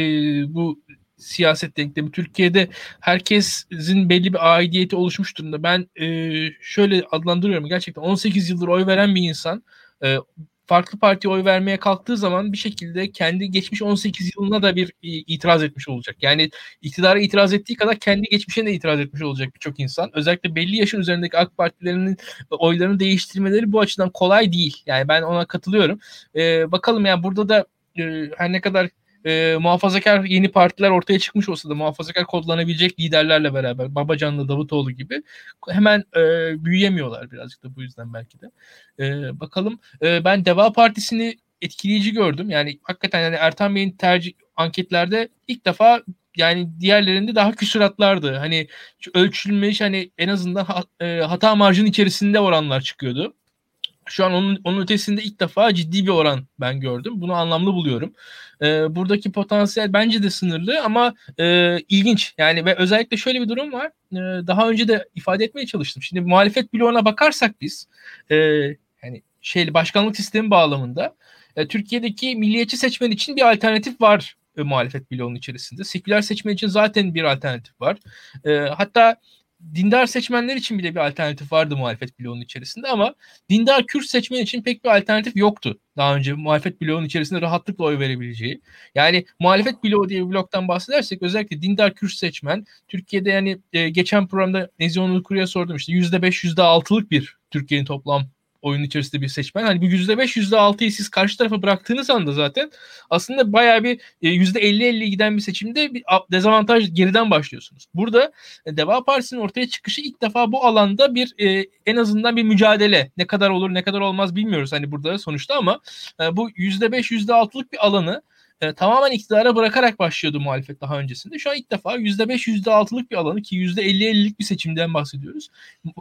bu siyaset denklemi. Türkiye'de herkesin belli bir aidiyeti oluşmuş durumda. Ben e, şöyle adlandırıyorum. Gerçekten 18 yıldır oy veren bir insan e, farklı partiye oy vermeye kalktığı zaman bir şekilde kendi geçmiş 18 yılına da bir itiraz etmiş olacak. Yani iktidara itiraz ettiği kadar kendi geçmişine de itiraz etmiş olacak birçok insan. Özellikle belli yaşın üzerindeki AK Partilerinin oylarını değiştirmeleri bu açıdan kolay değil. Yani ben ona katılıyorum. Ee, bakalım yani burada da e, her ne kadar e, muhafazakar yeni partiler ortaya çıkmış olsa da muhafazakar kodlanabilecek liderlerle beraber Babacan'la Davutoğlu gibi hemen e, büyüyemiyorlar birazcık da bu yüzden belki de. E, bakalım e, ben Deva Partisi'ni etkileyici gördüm. Yani hakikaten yani Ertan Bey'in tercih anketlerde ilk defa yani diğerlerinde daha küsuratlardı. Hani ölçülmüş hani en azından e, hata marjının içerisinde oranlar çıkıyordu. Şu an onun, onun ötesinde ilk defa ciddi bir oran ben gördüm. Bunu anlamlı buluyorum. E, buradaki potansiyel bence de sınırlı ama e, ilginç. Yani ve özellikle şöyle bir durum var. E, daha önce de ifade etmeye çalıştım. Şimdi muhalefet bloğuna bakarsak biz e, yani şey başkanlık sistemi bağlamında e, Türkiye'deki milliyetçi seçmen için bir alternatif var e, muhalefet bloğunun içerisinde. Seküler seçmen için zaten bir alternatif var. E, hatta dindar seçmenler için bile bir alternatif vardı muhalefet bloğunun içerisinde ama dindar Kürt seçmen için pek bir alternatif yoktu. Daha önce muhalefet bloğunun içerisinde rahatlıkla oy verebileceği. Yani muhalefet bloğu diye bir bloktan bahsedersek özellikle dindar Kürt seçmen Türkiye'de yani e, geçen programda Nezih Kuru'ya sordum işte %5 %6'lık bir Türkiye'nin toplam oyun içerisinde bir seçmen. Hani bir %5 %6'yı siz karşı tarafa bıraktığınız anda zaten aslında bayağı bir %50-50 e, giden bir seçimde bir dezavantaj geriden başlıyorsunuz. Burada e, Deva Partisi'nin ortaya çıkışı ilk defa bu alanda bir e, en azından bir mücadele. Ne kadar olur ne kadar olmaz bilmiyoruz hani burada sonuçta ama bu %5 %6'lık bir alanı e, tamamen iktidara bırakarak başlıyordu muhalefet daha öncesinde. Şu an ilk defa %5 %6'lık bir alanı ki %50-50'lik bir seçimden bahsediyoruz.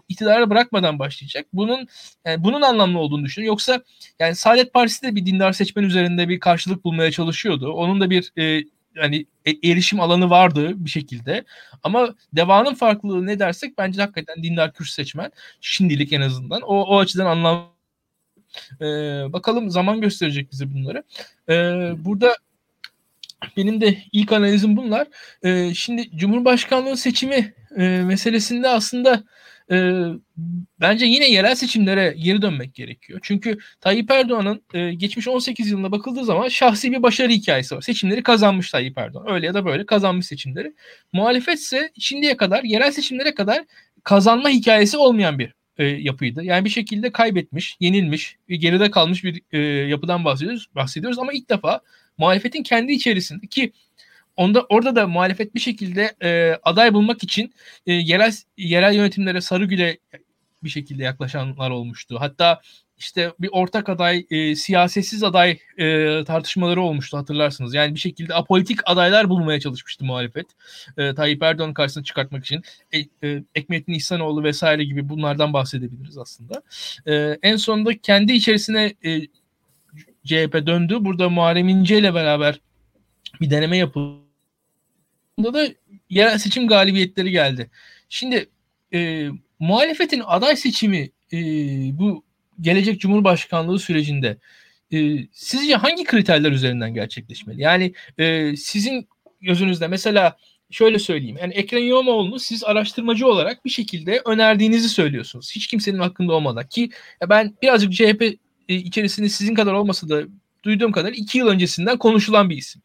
İktidara bırakmadan başlayacak. Bunun yani bunun anlamlı olduğunu düşünüyorum. Yoksa yani Saadet Partisi de bir dindar seçmen üzerinde bir karşılık bulmaya çalışıyordu. Onun da bir e, yani e, erişim alanı vardı bir şekilde. Ama devanın farklılığı ne dersek bence hakikaten dindar Kürt seçmen şimdilik en azından o, o açıdan anlam e, bakalım zaman gösterecek bize bunları. E, burada benim de ilk analizim bunlar. E, şimdi Cumhurbaşkanlığı seçimi e, meselesinde aslında e, bence yine yerel seçimlere geri dönmek gerekiyor. Çünkü Tayyip Erdoğan'ın e, geçmiş 18 yılına bakıldığı zaman şahsi bir başarı hikayesi var. Seçimleri kazanmış Tayyip Erdoğan. Öyle ya da böyle kazanmış seçimleri. Muhalefet ise şimdiye kadar yerel seçimlere kadar kazanma hikayesi olmayan bir e, yapıydı. Yani bir şekilde kaybetmiş, yenilmiş, geride kalmış bir e, yapıdan bahsediyoruz, bahsediyoruz ama ilk defa muhalefetin kendi içerisinde ki onda orada da muhalefet bir şekilde e, aday bulmak için e, yerel yerel yönetimlere Sarıgül'e bir şekilde yaklaşanlar olmuştu. Hatta işte bir ortak aday, e, siyasetsiz aday e, tartışmaları olmuştu hatırlarsınız. Yani bir şekilde apolitik adaylar bulmaya çalışmıştı muhalefet. E, Tayyip Erdoğan karşısına çıkartmak için. E, e, Ekmettin İhsanoğlu vesaire gibi bunlardan bahsedebiliriz aslında. E, en sonunda kendi içerisine e, CHP döndü. Burada Muharrem İnce ile beraber bir deneme yapıldı. Bunda da yerel seçim galibiyetleri geldi. Şimdi e, muhalefetin aday seçimi e, bu gelecek Cumhurbaşkanlığı sürecinde e, sizce hangi kriterler üzerinden gerçekleşmeli? Yani e, sizin gözünüzde mesela şöyle söyleyeyim. Yani Ekrem İmamoğlu'nu siz araştırmacı olarak bir şekilde önerdiğinizi söylüyorsunuz. Hiç kimsenin hakkında olmadan ki ben birazcık CHP e, içerisinde sizin kadar olmasa da duyduğum kadar iki yıl öncesinden konuşulan bir isim.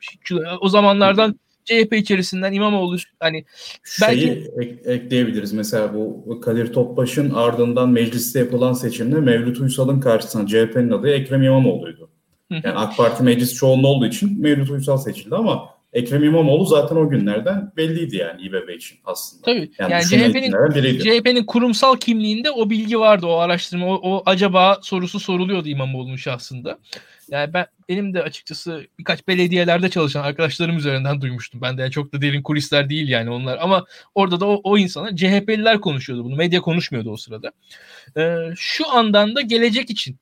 O zamanlardan CHP içerisinden İmamoğlu hani belki Şeyi ek, ekleyebiliriz. Mesela bu Kadir Topbaş'ın ardından mecliste yapılan seçimde Mevlüt Uysal'ın karşısına CHP'nin adayı Ekrem İmamoğlu'ydu. Yani AK Parti meclis çoğunluğu olduğu için Mevlüt Uysal seçildi ama Ekrem İmamoğlu zaten o günlerden belliydi yani İBB için aslında. Tabii. Yani, yani CHP'nin CHP'nin kurumsal kimliğinde o bilgi vardı o araştırma. O, o acaba sorusu soruluyordu İmamoğlu'nun şahsında. Yani ben benim de açıkçası birkaç belediyelerde çalışan arkadaşlarım üzerinden duymuştum. Ben de yani çok da derin kulisler değil yani onlar. Ama orada da o, o insana CHP'liler konuşuyordu bunu. Medya konuşmuyordu o sırada. Ee, şu andan da gelecek için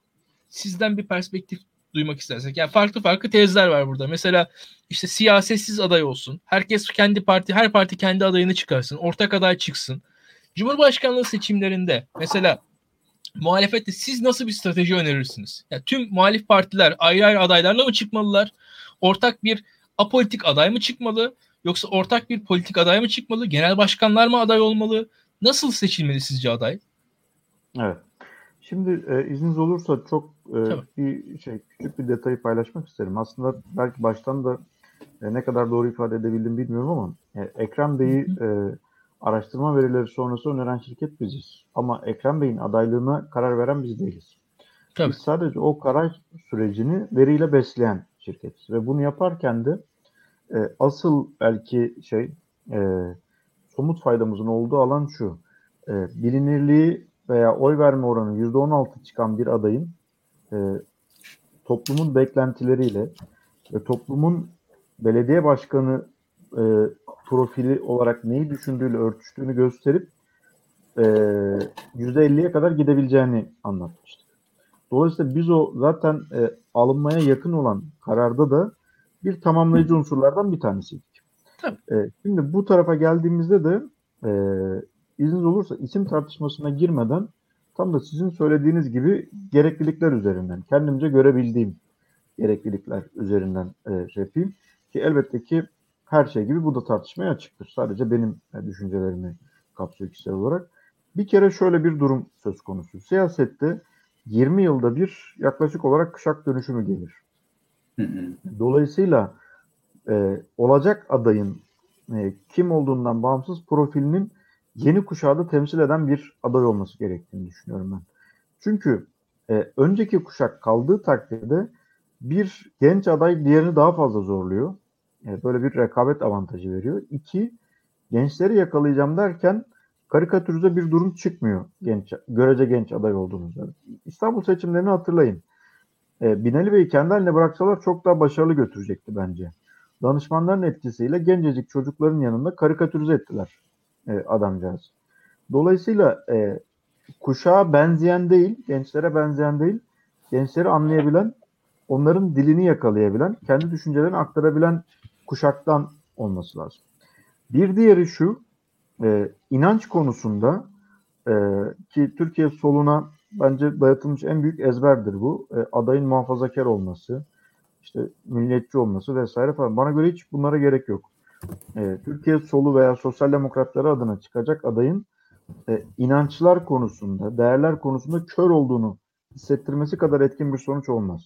sizden bir perspektif duymak istersek. Yani farklı farklı tezler var burada. Mesela işte siyasetsiz aday olsun. Herkes kendi parti, her parti kendi adayını çıkarsın. Ortak aday çıksın. Cumhurbaşkanlığı seçimlerinde mesela muhalefette siz nasıl bir strateji önerirsiniz? Yani tüm muhalif partiler ayrı ayrı adaylarla mı çıkmalılar? Ortak bir apolitik aday mı çıkmalı? Yoksa ortak bir politik aday mı çıkmalı? Genel başkanlar mı aday olmalı? Nasıl seçilmeli sizce aday? Evet. Şimdi e, izniniz olursa çok e, bir şey küçük bir detayı paylaşmak isterim. Aslında belki baştan da e, ne kadar doğru ifade edebildim bilmiyorum ama e, Ekrem Bey'i e, araştırma verileri sonrası öneren şirket biziz. Ama Ekrem Bey'in adaylığına karar veren biz değiliz. Tabii. Biz sadece o karar sürecini veriyle besleyen şirketiz. Ve bunu yaparken de e, asıl belki şey e, somut faydamızın olduğu alan şu. E, bilinirliği veya oy verme oranı %16 çıkan bir adayın e, toplumun beklentileriyle ve toplumun belediye başkanı e, profili olarak neyi düşündüğüyle örtüştüğünü gösterip e, %50'ye kadar gidebileceğini anlatmıştık. Dolayısıyla biz o zaten e, alınmaya yakın olan kararda da bir tamamlayıcı unsurlardan bir tanesiydik. E, şimdi bu tarafa geldiğimizde de e, izniniz olursa isim tartışmasına girmeden tam da sizin söylediğiniz gibi gereklilikler üzerinden, kendimce görebildiğim gereklilikler üzerinden e, şey yapayım. Ki elbette ki her şey gibi bu da tartışmaya açıktır. Sadece benim e, düşüncelerimi kapsıyor kişisel olarak. Bir kere şöyle bir durum söz konusu. Siyasette 20 yılda bir yaklaşık olarak kuşak dönüşümü gelir. Dolayısıyla e, olacak adayın e, kim olduğundan bağımsız profilinin yeni kuşağı da temsil eden bir aday olması gerektiğini düşünüyorum ben. Çünkü e, önceki kuşak kaldığı takdirde bir genç aday diğerini daha fazla zorluyor. E, böyle bir rekabet avantajı veriyor. İki, gençleri yakalayacağım derken karikatürize bir durum çıkmıyor genç görece genç aday olduğumuzda. İstanbul seçimlerini hatırlayın. E, Binali Bey'i kendi haline bıraksalar çok daha başarılı götürecekti bence. Danışmanların etkisiyle gencecik çocukların yanında karikatürize ettiler e, adamcağız. Dolayısıyla e, kuşağa benzeyen değil, gençlere benzeyen değil, gençleri anlayabilen, onların dilini yakalayabilen, kendi düşüncelerini aktarabilen kuşaktan olması lazım. Bir diğeri şu, e, inanç konusunda e, ki Türkiye soluna bence dayatılmış en büyük ezberdir bu. E, adayın muhafazakar olması, işte milliyetçi olması vesaire falan. Bana göre hiç bunlara gerek yok. E, Türkiye solu veya sosyal demokratları adına çıkacak adayın e, inançlar konusunda, değerler konusunda kör olduğunu hissettirmesi kadar etkin bir sonuç olmaz.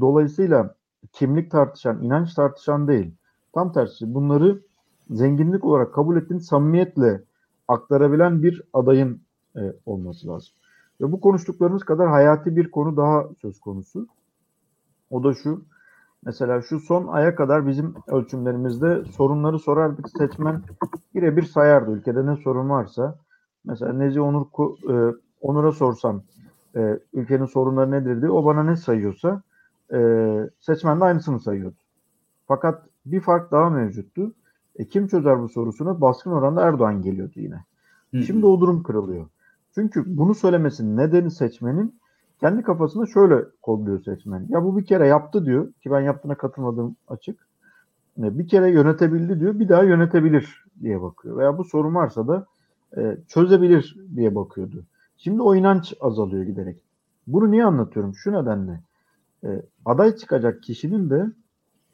Dolayısıyla kimlik tartışan, inanç tartışan değil. Tam tersi bunları zenginlik olarak kabul ettiğin samimiyetle aktarabilen bir adayın e, olması lazım. Ve bu konuştuklarımız kadar hayati bir konu daha söz konusu. O da şu. Mesela şu son aya kadar bizim ölçümlerimizde sorunları sorardık. Seçmen birebir sayardı ülkede ne sorun varsa. Mesela Nezi Onur e, Onur'a sorsam e, ülkenin sorunları nedir diye o bana ne sayıyorsa e, seçmen de aynısını sayıyordu. Fakat bir fark daha mevcuttu. E, kim çözer bu sorusunu? Baskın oranda Erdoğan geliyordu yine. Hı-hı. Şimdi o durum kırılıyor. Çünkü bunu söylemesinin nedeni seçmenin kendi kafasında şöyle kodluyor seçmen. Ya bu bir kere yaptı diyor ki ben yaptığına katılmadığım açık. E, bir kere yönetebildi diyor bir daha yönetebilir diye bakıyor. Veya bu sorun varsa da e, çözebilir diye bakıyordu. Şimdi o inanç azalıyor giderek. Bunu niye anlatıyorum? Şu nedenle. E, aday çıkacak kişinin de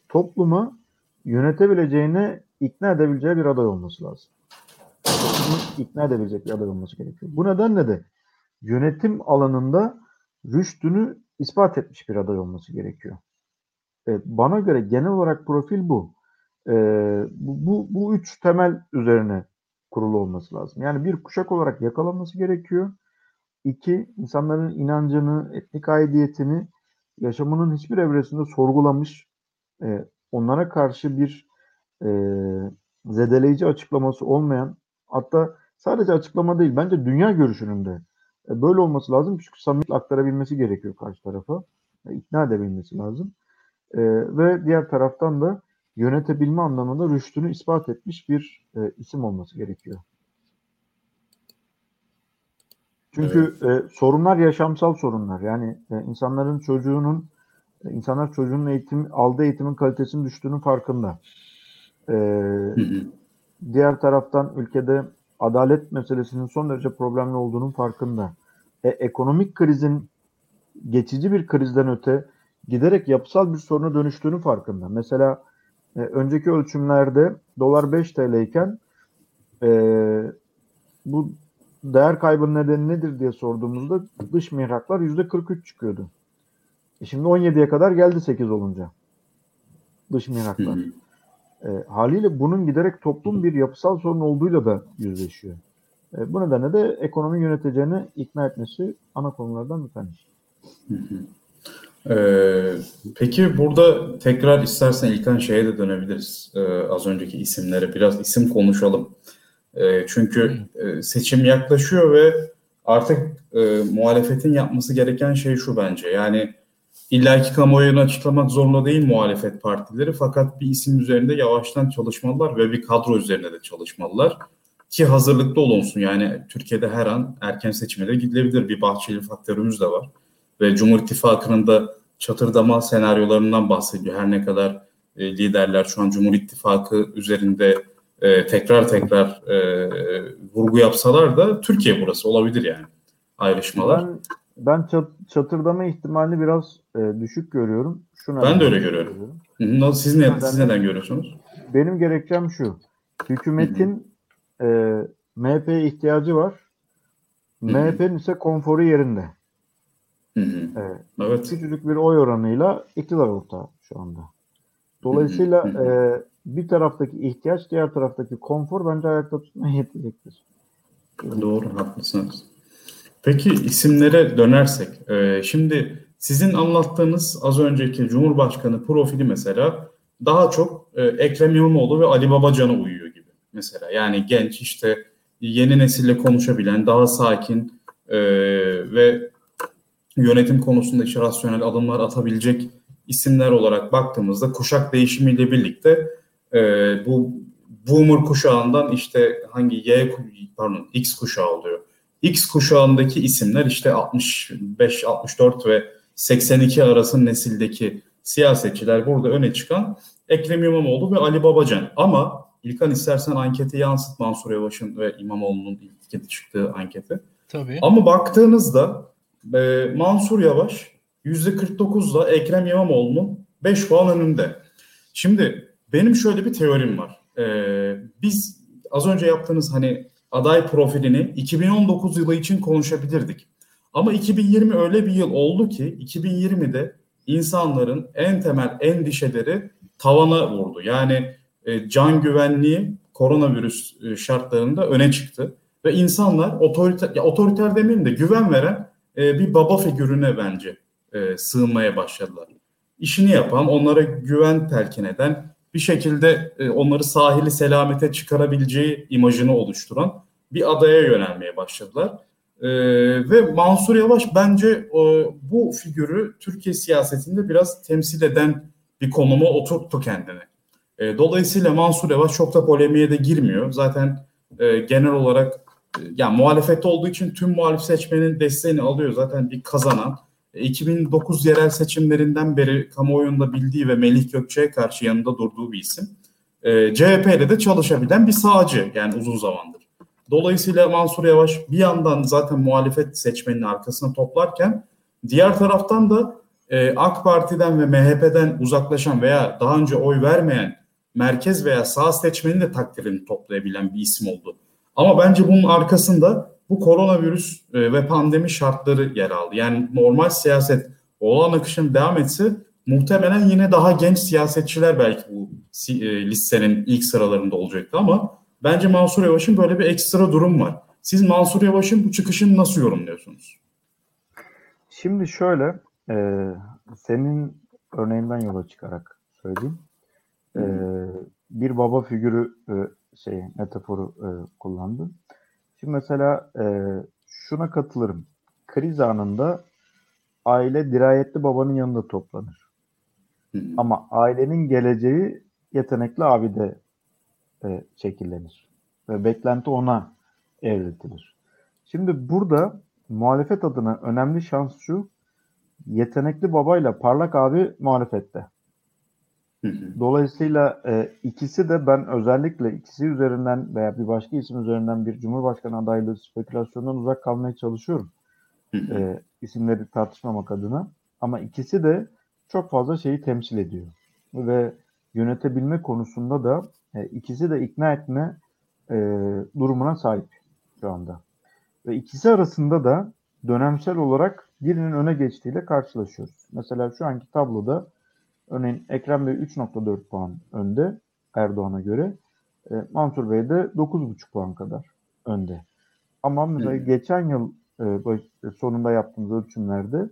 topluma yönetebileceğine ikna edebileceği bir aday olması lazım. Toplumu ikna edebilecek bir aday olması gerekiyor. Bu nedenle de yönetim alanında rüştünü ispat etmiş bir aday olması gerekiyor. E, bana göre genel olarak profil bu. E, bu, bu. Bu üç temel üzerine kurulu olması lazım. Yani bir kuşak olarak yakalanması gerekiyor. İki, insanların inancını, etnik aidiyetini yaşamının hiçbir evresinde sorgulamış, e, onlara karşı bir e, zedeleyici açıklaması olmayan, hatta sadece açıklama değil, bence dünya görüşünün de e, böyle olması lazım. Çünkü samimiyetle aktarabilmesi gerekiyor karşı tarafa. E, ikna edebilmesi lazım. E, ve diğer taraftan da yönetebilme anlamında rüştünü ispat etmiş bir e, isim olması gerekiyor. Çünkü evet. e, sorunlar yaşamsal sorunlar. Yani e, insanların çocuğunun insanlar çocuğun eğitim aldığı eğitimin kalitesinin düştüğünün farkında. E, diğer taraftan ülkede adalet meselesinin son derece problemli olduğunun farkında. E, ekonomik krizin geçici bir krizden öte giderek yapısal bir soruna dönüştüğünün farkında. Mesela e, önceki ölçümlerde dolar 5 TL iken e, bu değer kaybının nedeni nedir diye sorduğumuzda dış mihraklar %43 çıkıyordu. E şimdi 17'ye kadar geldi 8 olunca. Dış mihraklar. E, haliyle bunun giderek toplum bir yapısal sorun olduğuyla da yüzleşiyor. E, bu nedenle de ekonomi yöneteceğini ikna etmesi ana konulardan bir tanesi. Ee, peki burada tekrar istersen İlkan şeye de dönebiliriz. Ee, az önceki isimlere biraz isim konuşalım. Ee, çünkü e, seçim yaklaşıyor ve artık e, muhalefetin yapması gereken şey şu bence. Yani illaki kamuoyunu açıklamak zorunda değil muhalefet partileri fakat bir isim üzerinde yavaştan çalışmalılar ve bir kadro üzerinde de çalışmalılar. Ki hazırlıklı olunsun yani Türkiye'de her an erken seçime de gidilebilir bir bahçeli faktörümüz de var. Ve Cumhur İttifakı'nın da çatırdama senaryolarından bahsediyor. Her ne kadar e, liderler şu an Cumhur İttifakı üzerinde e, tekrar tekrar e, vurgu yapsalar da Türkiye burası olabilir yani ayrışmalar. Ben, çat, çatırdama ihtimalini biraz e, düşük görüyorum. Şuna ben de öyle görüyorum. görüyorum. Siz, ne, siz neden görüyorsunuz? Benim gerekçem şu. Hükümetin e, MHP'ye ihtiyacı var. MHP'nin ise konforu yerinde. Hı hı. Evet. evet. Küçücük bir oy oranıyla iktidar ortağı şu anda. Dolayısıyla hı hı. E, bir taraftaki ihtiyaç, diğer taraftaki konfor bence ayakta tutmaya yetecektir. Doğru, haklısınız. Peki isimlere dönersek, e, şimdi sizin anlattığınız az önceki Cumhurbaşkanı profili mesela daha çok e, Ekrem İmamoğlu ve Ali Babacan'a uyuyor gibi mesela. Yani genç işte yeni nesille konuşabilen, daha sakin e, ve yönetim konusunda işte rasyonel adımlar atabilecek isimler olarak baktığımızda kuşak değişimiyle birlikte e, bu boomer kuşağından işte hangi Y pardon X kuşağı oluyor. X kuşağındaki isimler işte 65, 64 ve 82 arası nesildeki siyasetçiler burada öne çıkan Ekrem İmamoğlu ve Ali Babacan. Ama İlkan istersen anketi yansıt Mansur Yavaş'ın ve İmamoğlu'nun ilk çıktığı anketi. Tabii. Ama baktığınızda e, Mansur Yavaş %49'la Ekrem İmamoğlu'nun 5 puan önünde. Şimdi benim şöyle bir teorim var. Ee, biz az önce yaptığınız hani aday profilini 2019 yılı için konuşabilirdik. Ama 2020 öyle bir yıl oldu ki 2020'de insanların en temel endişeleri tavana vurdu. Yani e, can güvenliği koronavirüs e, şartlarında öne çıktı ve insanlar otoriter ya otoriter demeyeyim de güven veren e, bir baba figürüne bence e, sığınmaya başladılar. İşini yapan, onlara güven telkin eden, bir şekilde e, onları sahili selamete çıkarabileceği imajını oluşturan bir adaya yönelmeye başladılar. E, ve Mansur Yavaş bence e, bu figürü Türkiye siyasetinde biraz temsil eden bir konuma oturttu kendini. E, dolayısıyla Mansur Yavaş çok da polemiğe de girmiyor. Zaten e, genel olarak e, yani muhalefette olduğu için tüm muhalif seçmenin desteğini alıyor. Zaten bir kazanan. 2009 e, yerel seçimlerinden beri kamuoyunda bildiği ve Melih Gökçe'ye karşı yanında durduğu bir isim. E, CHP de çalışabilen bir sağcı yani uzun zamandır. Dolayısıyla Mansur Yavaş bir yandan zaten muhalefet seçmeninin arkasına toplarken diğer taraftan da e, AK Parti'den ve MHP'den uzaklaşan veya daha önce oy vermeyen merkez veya sağ seçmenin de takdirini toplayabilen bir isim oldu. Ama bence bunun arkasında bu koronavirüs e, ve pandemi şartları yer aldı. Yani normal siyaset olan akışın devam etse muhtemelen yine daha genç siyasetçiler belki bu e, listenin ilk sıralarında olacaktı ama bence Mansur Yavaş'ın böyle bir ekstra durum var. Siz Mansur Yavaş'ın bu çıkışını nasıl yorumluyorsunuz? Şimdi şöyle, e, senin örneğinden yola çıkarak söyleyeyim. E, bir baba figürü e, şey metaforu e, kullandı. Şimdi mesela e, şuna katılırım. Kriz anında aile dirayetli babanın yanında toplanır. Ama ailenin geleceği yetenekli abide e, şekillenir. Ve beklenti ona evretilir. Şimdi burada muhalefet adına önemli şans şu. Yetenekli babayla parlak abi muhalefette. Dolayısıyla e, ikisi de ben özellikle ikisi üzerinden veya bir başka isim üzerinden bir cumhurbaşkanı adaylığı spekülasyondan uzak kalmaya çalışıyorum. e, isimleri tartışmamak adına. Ama ikisi de çok fazla şeyi temsil ediyor. Ve yönetebilme konusunda da e, ikisi de ikna etme e, durumuna sahip şu anda. Ve ikisi arasında da dönemsel olarak birinin öne geçtiğiyle karşılaşıyoruz. Mesela şu anki tabloda Örneğin Ekrem Bey 3.4 puan önde Erdoğan'a göre. E, Mansur Bey de 9.5 puan kadar önde. Ama mesela hmm. geçen yıl e, sonunda yaptığımız ölçümlerde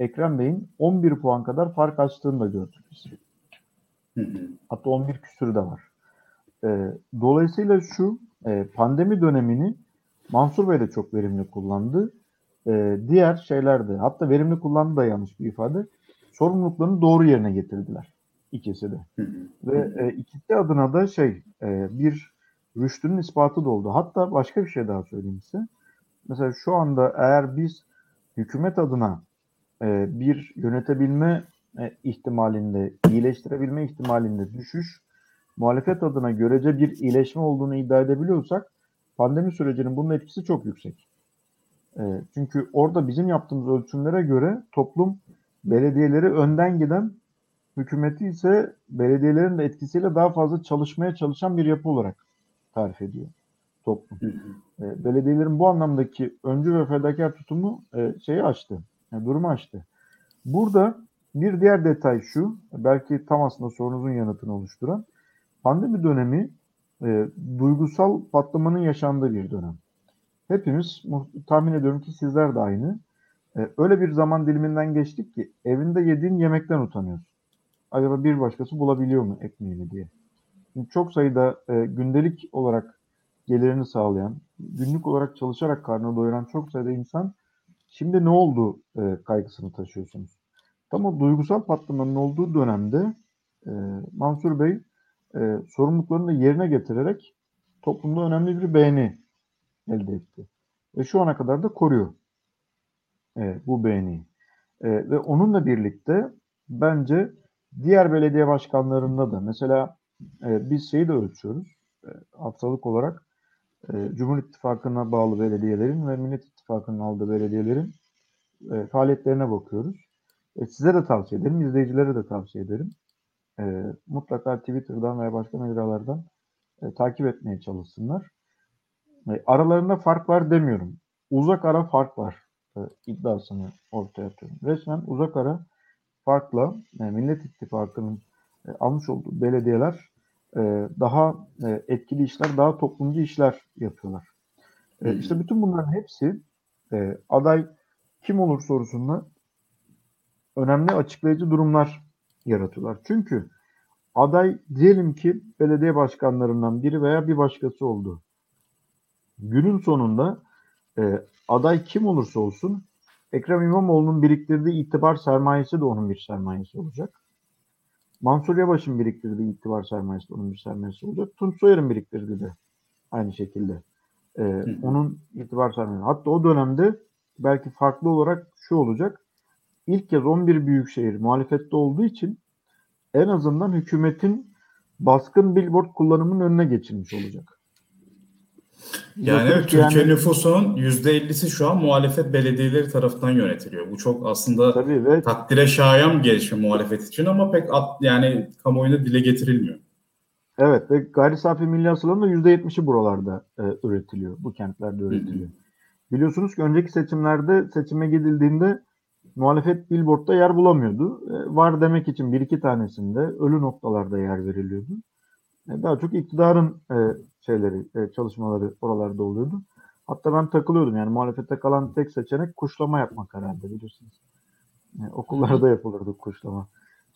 Ekrem Bey'in 11 puan kadar fark açtığını da gördük biz. Hmm. Hatta 11 küsürü de var. E, dolayısıyla şu e, pandemi dönemini Mansur Bey de çok verimli kullandı. E, diğer şeylerde hatta verimli kullandı da yanlış bir ifade sorumluluklarını doğru yerine getirdiler ikisi de. Ve e, ikisi adına da şey e, bir rüştünün ispatı da oldu. Hatta başka bir şey daha söyleyeyim size. Mesela şu anda eğer biz hükümet adına e, bir yönetebilme e, ihtimalinde, iyileştirebilme ihtimalinde düşüş, muhalefet adına görece bir iyileşme olduğunu iddia edebiliyorsak pandemi sürecinin bunun etkisi çok yüksek. E, çünkü orada bizim yaptığımız ölçümlere göre toplum belediyeleri önden giden, hükümeti ise belediyelerin de etkisiyle daha fazla çalışmaya çalışan bir yapı olarak tarif ediyor toplum. E, belediyelerin bu anlamdaki öncü ve fedakar tutumu e, şeyi açtı, yani durumu açtı. Burada bir diğer detay şu, belki tam aslında sorunuzun yanıtını oluşturan, pandemi dönemi e, duygusal patlamanın yaşandığı bir dönem. Hepimiz tahmin ediyorum ki sizler de aynı e, öyle bir zaman diliminden geçtik ki evinde yediğin yemekten utanıyorsun. Acaba bir başkası bulabiliyor mu ekmeğini diye. Şimdi çok sayıda e, gündelik olarak gelirini sağlayan, günlük olarak çalışarak karnını doyuran çok sayıda insan şimdi ne oldu e, kaygısını taşıyorsunuz. Tam o duygusal patlamanın olduğu dönemde e, Mansur Bey e, sorumluluklarını da yerine getirerek toplumda önemli bir beğeni elde etti. Ve şu ana kadar da koruyor e, bu beğeni. E, ve onunla birlikte bence diğer belediye başkanlarında da mesela e, biz şeyi de ölçüyoruz e, haftalık olarak e, Cumhur İttifakı'na bağlı belediyelerin ve Millet İttifakı'nın aldığı belediyelerin e, faaliyetlerine bakıyoruz. E, size de tavsiye ederim, izleyicilere de tavsiye ederim. E, mutlaka Twitter'dan veya başka mecralardan e, takip etmeye çalışsınlar. e, aralarında fark var demiyorum. Uzak ara fark var e, iddiasını ortaya atıyorum. Resmen uzak ara farkla e, Millet İttifakı'nın e, almış olduğu belediyeler e, daha e, etkili işler, daha toplumcu işler yapıyorlar. E, işte bütün bunların hepsi e, aday kim olur sorusunda önemli açıklayıcı durumlar yaratıyorlar. Çünkü aday diyelim ki belediye başkanlarından biri veya bir başkası oldu. Günün sonunda e, aday kim olursa olsun Ekrem İmamoğlu'nun biriktirdiği itibar sermayesi de onun bir sermayesi olacak. Mansur Yavaş'ın biriktirdiği itibar sermayesi de onun bir sermayesi olacak. Tunç Soyer'in biriktirdiği de aynı şekilde. E, onun itibar sermayesi. Hatta o dönemde belki farklı olarak şu olacak. İlk kez 11 büyükşehir muhalefette olduğu için en azından hükümetin baskın billboard kullanımının önüne geçilmiş olacak. Yani evet, Türkiye yani, nüfusunun %50'si şu an muhalefet belediyeleri tarafından yönetiliyor. Bu çok aslında tabii ve, takdire şayan bir gelişme muhalefet için ama pek at, yani kamuoyuna dile getirilmiyor. Evet ve gayri safi milli hasılanın da %70'i buralarda e, üretiliyor. Bu kentlerde üretiliyor. Hı hı. Biliyorsunuz ki önceki seçimlerde seçime gidildiğinde muhalefet billboardda yer bulamıyordu. E, var demek için bir iki tanesinde ölü noktalarda yer veriliyordu. E, daha çok iktidarın e, şeyleri, e, çalışmaları oralarda oluyordu. Hatta ben takılıyordum yani muhalefette kalan tek seçenek kuşlama yapmak herhalde biliyorsunuz. E, okullarda yapılırdı kuşlama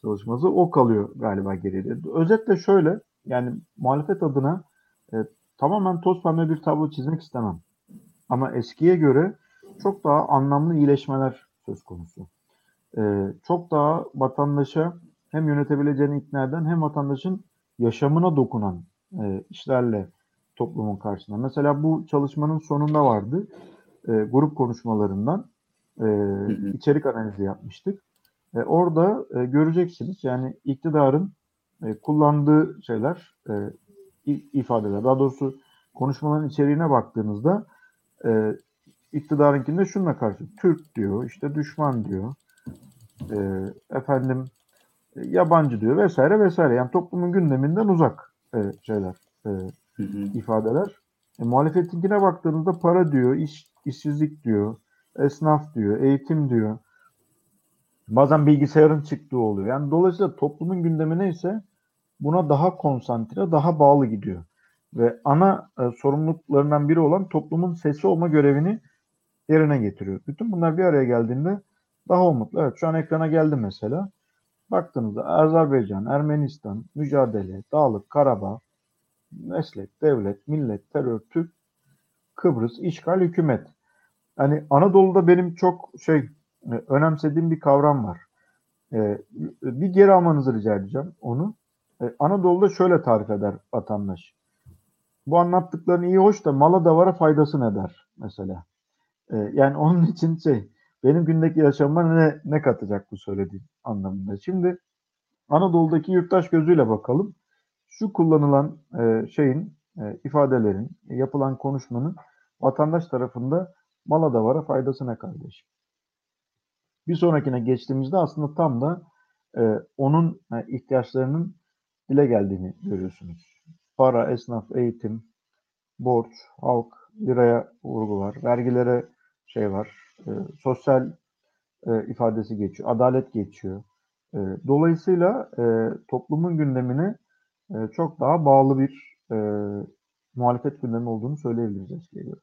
çalışması. O kalıyor galiba geriye. Özetle şöyle yani muhalefet adına e, tamamen toz pembe bir tablo çizmek istemem. Ama eskiye göre çok daha anlamlı iyileşmeler söz konusu. E, çok daha vatandaşa hem yönetebileceğini ikna eden hem vatandaşın yaşamına dokunan e, işlerle toplumun karşısında. Mesela bu çalışmanın sonunda vardı. E, grup konuşmalarından e, içerik analizi yapmıştık. E, orada e, göreceksiniz yani iktidarın e, kullandığı şeyler, e, ifadeler, daha doğrusu konuşmaların içeriğine baktığınızda e, iktidarınkinde şununla karşı Türk diyor, işte düşman diyor, e, efendim yabancı diyor vesaire vesaire. Yani toplumun gündeminden uzak e, şeyler, e, hı hı. ifadeler. E, muhalefetinkine baktığınızda para diyor, iş, işsizlik diyor, esnaf diyor, eğitim diyor. Bazen bilgisayarın çıktığı oluyor. Yani dolayısıyla toplumun gündemi neyse buna daha konsantre, daha bağlı gidiyor. Ve ana e, sorumluluklarından biri olan toplumun sesi olma görevini yerine getiriyor. Bütün bunlar bir araya geldiğinde daha umutlu. Evet şu an ekrana geldi mesela. Baktığınızda Azerbaycan, Ermenistan, mücadele, Dağlık, Karabağ, meslek, devlet, millet, terör, Türk, Kıbrıs, işgal, hükümet. Yani Anadolu'da benim çok şey e, önemsediğim bir kavram var. Ee, bir geri almanızı rica edeceğim onu. Ee, Anadolu'da şöyle tarif eder vatandaş. Bu anlattıkların iyi hoş da mala davara faydası ne der mesela. Yani onun için şey benim gündeki yaşamıma ne, ne katacak bu söylediğim anlamında. Şimdi Anadolu'daki yurttaş gözüyle bakalım. Şu kullanılan e, şeyin, e, ifadelerin, yapılan konuşmanın vatandaş tarafında mala davara faydası ne kardeşim? Bir sonrakine geçtiğimizde aslında tam da e, onun e, ihtiyaçlarının dile geldiğini görüyorsunuz. Para, esnaf, eğitim, borç, halk, liraya vurgu var, vergilere şey var, e, sosyal e, ifadesi geçiyor, adalet geçiyor. E, dolayısıyla e, toplumun gündemine e, çok daha bağlı bir e, muhalefet gündemi olduğunu söyleyebiliriz eskiye göre.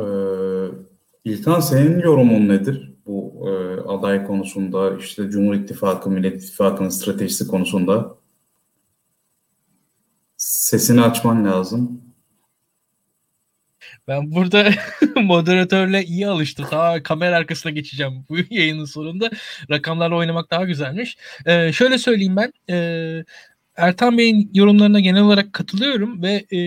Ee, İlkan senin yorumun nedir bu e, aday konusunda işte Cumhur İttifakı, Millet İttifakı'nın stratejisi konusunda? Sesini açman lazım. Ben burada moderatörle iyi alıştım. Ta kamera arkasına geçeceğim bu yayının sonunda. Rakamlarla oynamak daha güzelmiş. Ee, şöyle söyleyeyim ben. E, Ertan Bey'in yorumlarına genel olarak katılıyorum ve e,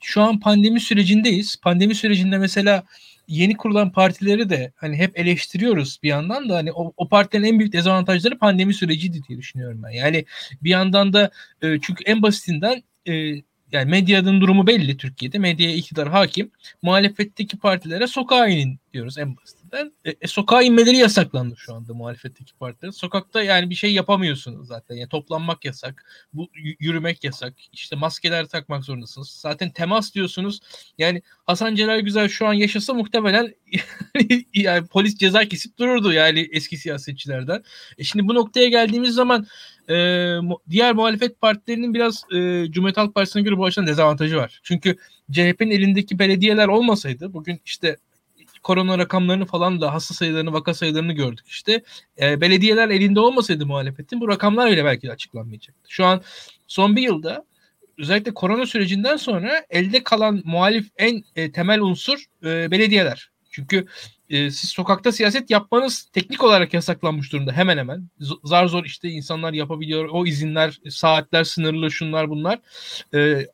şu an pandemi sürecindeyiz. Pandemi sürecinde mesela yeni kurulan partileri de hani hep eleştiriyoruz bir yandan da hani o, o partilerin en büyük dezavantajları pandemi süreciydi diye düşünüyorum ben. Yani bir yandan da e, çünkü en basitinden e, yani medyanın durumu belli Türkiye'de. Medyaya iktidar hakim. Muhalefetteki partilere sokağa inin diyoruz en basitinden. E, e, sokağa inmeleri yasaklandı şu anda muhalefetteki partilerin. Sokakta yani bir şey yapamıyorsunuz zaten. Yani toplanmak yasak. Bu yürümek yasak. İşte maskeler takmak zorundasınız. Zaten temas diyorsunuz. Yani Hasan Celal Güzel şu an yaşasa muhtemelen yani polis ceza kesip dururdu yani eski siyasetçilerden. E şimdi bu noktaya geldiğimiz zaman e, diğer muhalefet partilerinin biraz e, Cumhuriyet Halk Partisi'ne göre bu açıdan dezavantajı var. Çünkü CHP'nin elindeki belediyeler olmasaydı bugün işte korona rakamlarını falan da hasta sayılarını, vaka sayılarını gördük işte. E, belediyeler elinde olmasaydı muhalefetin bu rakamlar bile belki de açıklanmayacaktı. Şu an son bir yılda özellikle korona sürecinden sonra elde kalan muhalif en e, temel unsur e, belediyeler. Çünkü e, siz sokakta siyaset yapmanız teknik olarak yasaklanmış durumda hemen hemen. Zar zor işte insanlar yapabiliyor. O izinler, saatler sınırlı, şunlar bunlar. E,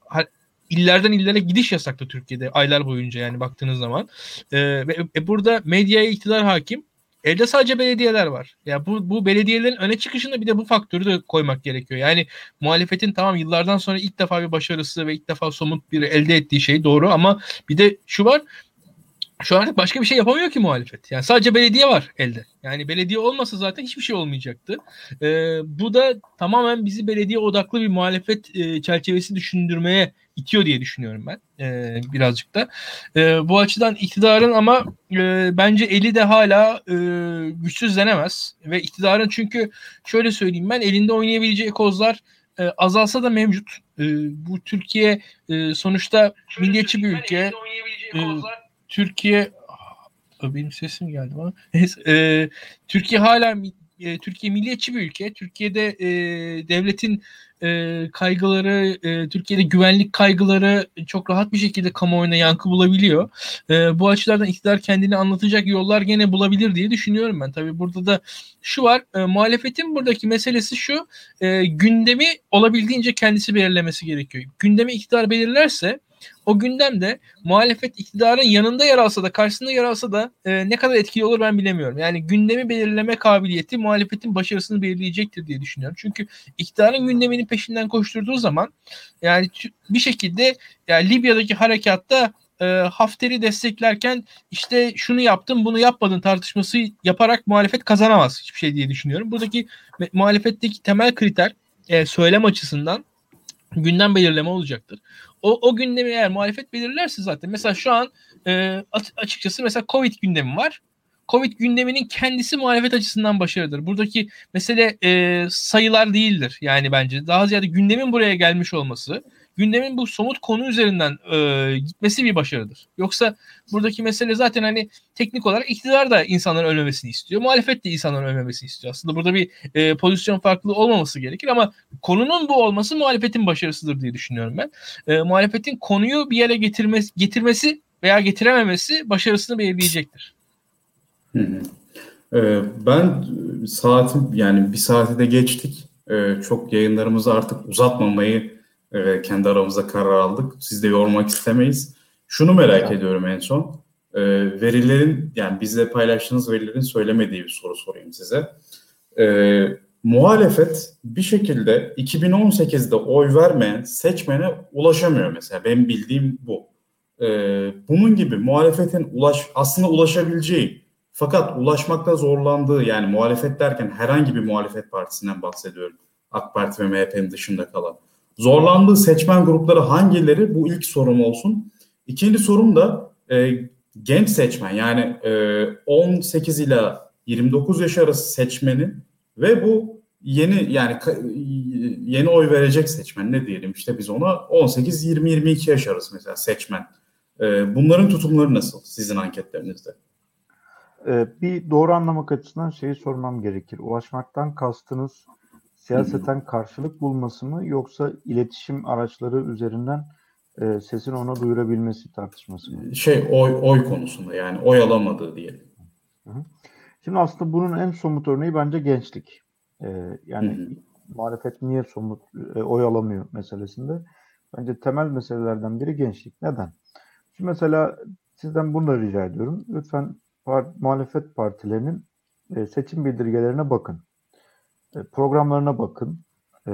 illerden illere gidiş yasaktı Türkiye'de aylar boyunca yani baktığınız zaman. E, ve e, burada medyaya iktidar hakim. Elde sadece belediyeler var. Ya yani bu bu belediyelerin öne çıkışında bir de bu faktörü de koymak gerekiyor. Yani muhalefetin tamam yıllardan sonra ilk defa bir başarısı ve ilk defa somut bir elde ettiği şey doğru ama bir de şu var şu an başka bir şey yapamıyor ki muhalefet. Yani sadece belediye var elde. Yani belediye olmasa zaten hiçbir şey olmayacaktı. Ee, bu da tamamen bizi belediye odaklı bir muhalefet e, çerçevesi düşündürmeye itiyor diye düşünüyorum ben e, birazcık da. E, bu açıdan iktidarın ama e, bence eli de hala e, güçsüzlenemez ve iktidarın çünkü şöyle söyleyeyim ben elinde oynayabileceği kozlar e, azalsa da mevcut. E, bu Türkiye e, sonuçta şöyle milliyetçi bir ülke. E, Türkiye benim sesim geldi bana. e, Türkiye hala e, Türkiye milliyetçi bir ülke. Türkiye'de e, devletin e, kaygıları, e, Türkiye'de güvenlik kaygıları çok rahat bir şekilde kamuoyuna yankı bulabiliyor. E, bu açılardan iktidar kendini anlatacak yollar gene bulabilir diye düşünüyorum ben. Tabii burada da şu var, e, muhalefetin buradaki meselesi şu, e, gündemi olabildiğince kendisi belirlemesi gerekiyor. Gündemi iktidar belirlerse o gündemde muhalefet iktidarın yanında yer alsa da karşısında yer alsa da e, ne kadar etkili olur ben bilemiyorum. Yani gündemi belirleme kabiliyeti muhalefetin başarısını belirleyecektir diye düşünüyorum. Çünkü iktidarın gündeminin peşinden koşturduğu zaman yani bir şekilde yani Libya'daki harekatta e, Hafter'i desteklerken işte şunu yaptın bunu yapmadın tartışması yaparak muhalefet kazanamaz hiçbir şey diye düşünüyorum. Buradaki muhalefetteki temel kriter e, söylem açısından gündem belirleme olacaktır. O, o gündemi eğer muhalefet belirlerse zaten mesela şu an e, açıkçası mesela Covid gündemi var. Covid gündeminin kendisi muhalefet açısından başarıdır. Buradaki mesele e, sayılar değildir yani bence. Daha ziyade gündemin buraya gelmiş olması, gündemin bu somut konu üzerinden e, gitmesi bir başarıdır. Yoksa buradaki mesele zaten hani teknik olarak iktidar da insanların ölmemesini istiyor. Muhalefet de insanların ölmemesini istiyor. Aslında burada bir e, pozisyon farklılığı olmaması gerekir ama konunun bu olması muhalefetin başarısıdır diye düşünüyorum ben. E, muhalefetin konuyu bir yere getirmesi, getirmesi veya getirememesi başarısını belirleyecektir. Ee, ben saatim yani bir saati de geçtik. Ee, çok yayınlarımızı artık uzatmamayı e, kendi aramızda karar aldık. Siz de yormak istemeyiz. Şunu merak ya. ediyorum en son. E, verilerin yani bizle paylaştığınız verilerin söylemediği bir soru sorayım size. E, muhalefet bir şekilde 2018'de oy vermeyen seçmene ulaşamıyor mesela. Benim bildiğim bu. E, bunun gibi muhalefetin ulaş aslında ulaşabileceği fakat ulaşmakta zorlandığı yani muhalefet derken herhangi bir muhalefet partisinden bahsediyorum. AK Parti ve MHP'nin dışında kalan Zorlandığı seçmen grupları hangileri? Bu ilk sorum olsun. İkinci sorum da e, genç seçmen yani e, 18 ila 29 yaş arası seçmenin ve bu yeni yani yeni oy verecek seçmen ne diyelim işte biz ona 18 20 22 yaş arası mesela seçmen. E, bunların tutumları nasıl sizin anketlerinizde? E, bir doğru anlamak açısından şeyi sormam gerekir. Ulaşmaktan kastınız siyaseten karşılık bulması mı yoksa iletişim araçları üzerinden e, sesini ona duyurabilmesi tartışması mı? Şey oy oy konusunda yani oy alamadığı diyelim. Şimdi aslında bunun en somut örneği bence gençlik. Ee, yani Hı-hı. muhalefet niye somut e, oy alamıyor meselesinde. Bence temel meselelerden biri gençlik. Neden? Şimdi mesela sizden bunu da rica ediyorum. Lütfen par- muhalefet partilerinin e, seçim bildirgelerine bakın. E, programlarına bakın. E,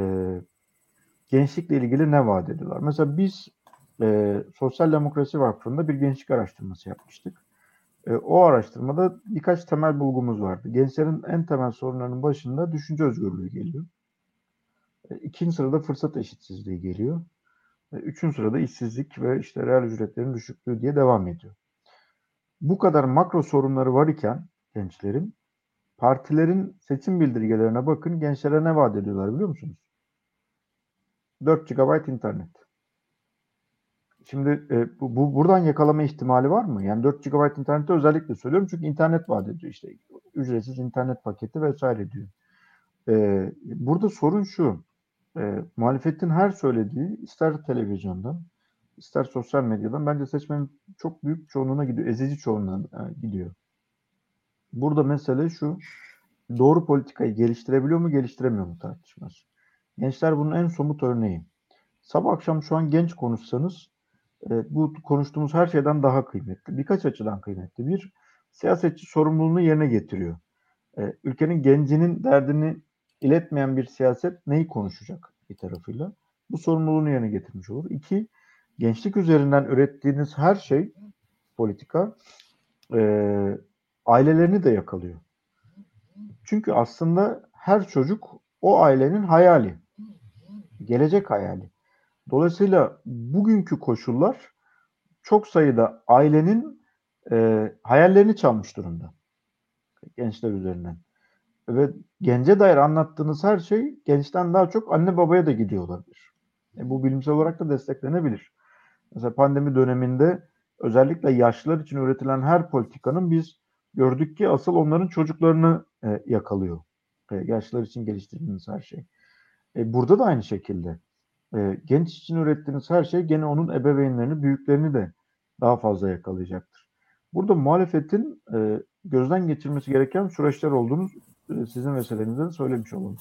gençlikle ilgili ne vaat ediyorlar? Mesela biz e, Sosyal Demokrasi Vakfı'nda bir gençlik araştırması yapmıştık. E, o araştırmada birkaç temel bulgumuz vardı. Gençlerin en temel sorunlarının başında düşünce özgürlüğü geliyor. E, ikinci sırada fırsat eşitsizliği geliyor. E, üçüncü sırada işsizlik ve işte reel ücretlerin düşüklüğü diye devam ediyor. Bu kadar makro sorunları var iken gençlerin partilerin seçim bildirgelerine bakın gençlere ne vaat ediyorlar biliyor musunuz? 4 GB internet. Şimdi e, bu, bu buradan yakalama ihtimali var mı? Yani 4 GB internette özellikle söylüyorum çünkü internet vaat ediyor işte ücretsiz internet paketi vesaire diyor. E, burada sorun şu. E, muhalefetin her söylediği ister televizyondan ister sosyal medyadan bence seçmenin çok büyük çoğunluğuna gidiyor. Ezici çoğunluğuna e, gidiyor. Burada mesele şu. Doğru politikayı geliştirebiliyor mu geliştiremiyor mu tartışması. Gençler bunun en somut örneği. Sabah akşam şu an genç konuşsanız e, bu konuştuğumuz her şeyden daha kıymetli. Birkaç açıdan kıymetli. Bir, siyasetçi sorumluluğunu yerine getiriyor. E, ülkenin gencinin derdini iletmeyen bir siyaset neyi konuşacak bir tarafıyla? Bu sorumluluğunu yerine getirmiş olur. İki, gençlik üzerinden ürettiğiniz her şey politika e, ailelerini de yakalıyor. Çünkü aslında her çocuk o ailenin hayali. Gelecek hayali. Dolayısıyla bugünkü koşullar çok sayıda ailenin e, hayallerini çalmış durumda. Gençler üzerinden. Ve gence dair anlattığınız her şey gençten daha çok anne babaya da gidiyor olabilir. E, bu bilimsel olarak da desteklenebilir. Mesela pandemi döneminde özellikle yaşlılar için üretilen her politikanın biz gördük ki asıl onların çocuklarını e, yakalıyor. E, yaşlılar için geliştirdiğiniz her şey. E, burada da aynı şekilde e, genç için ürettiğiniz her şey gene onun ebeveynlerini, büyüklerini de daha fazla yakalayacaktır. Burada muhalefetin e, gözden geçirmesi gereken süreçler olduğunu e, sizin meselenizde de söylemiş olalım.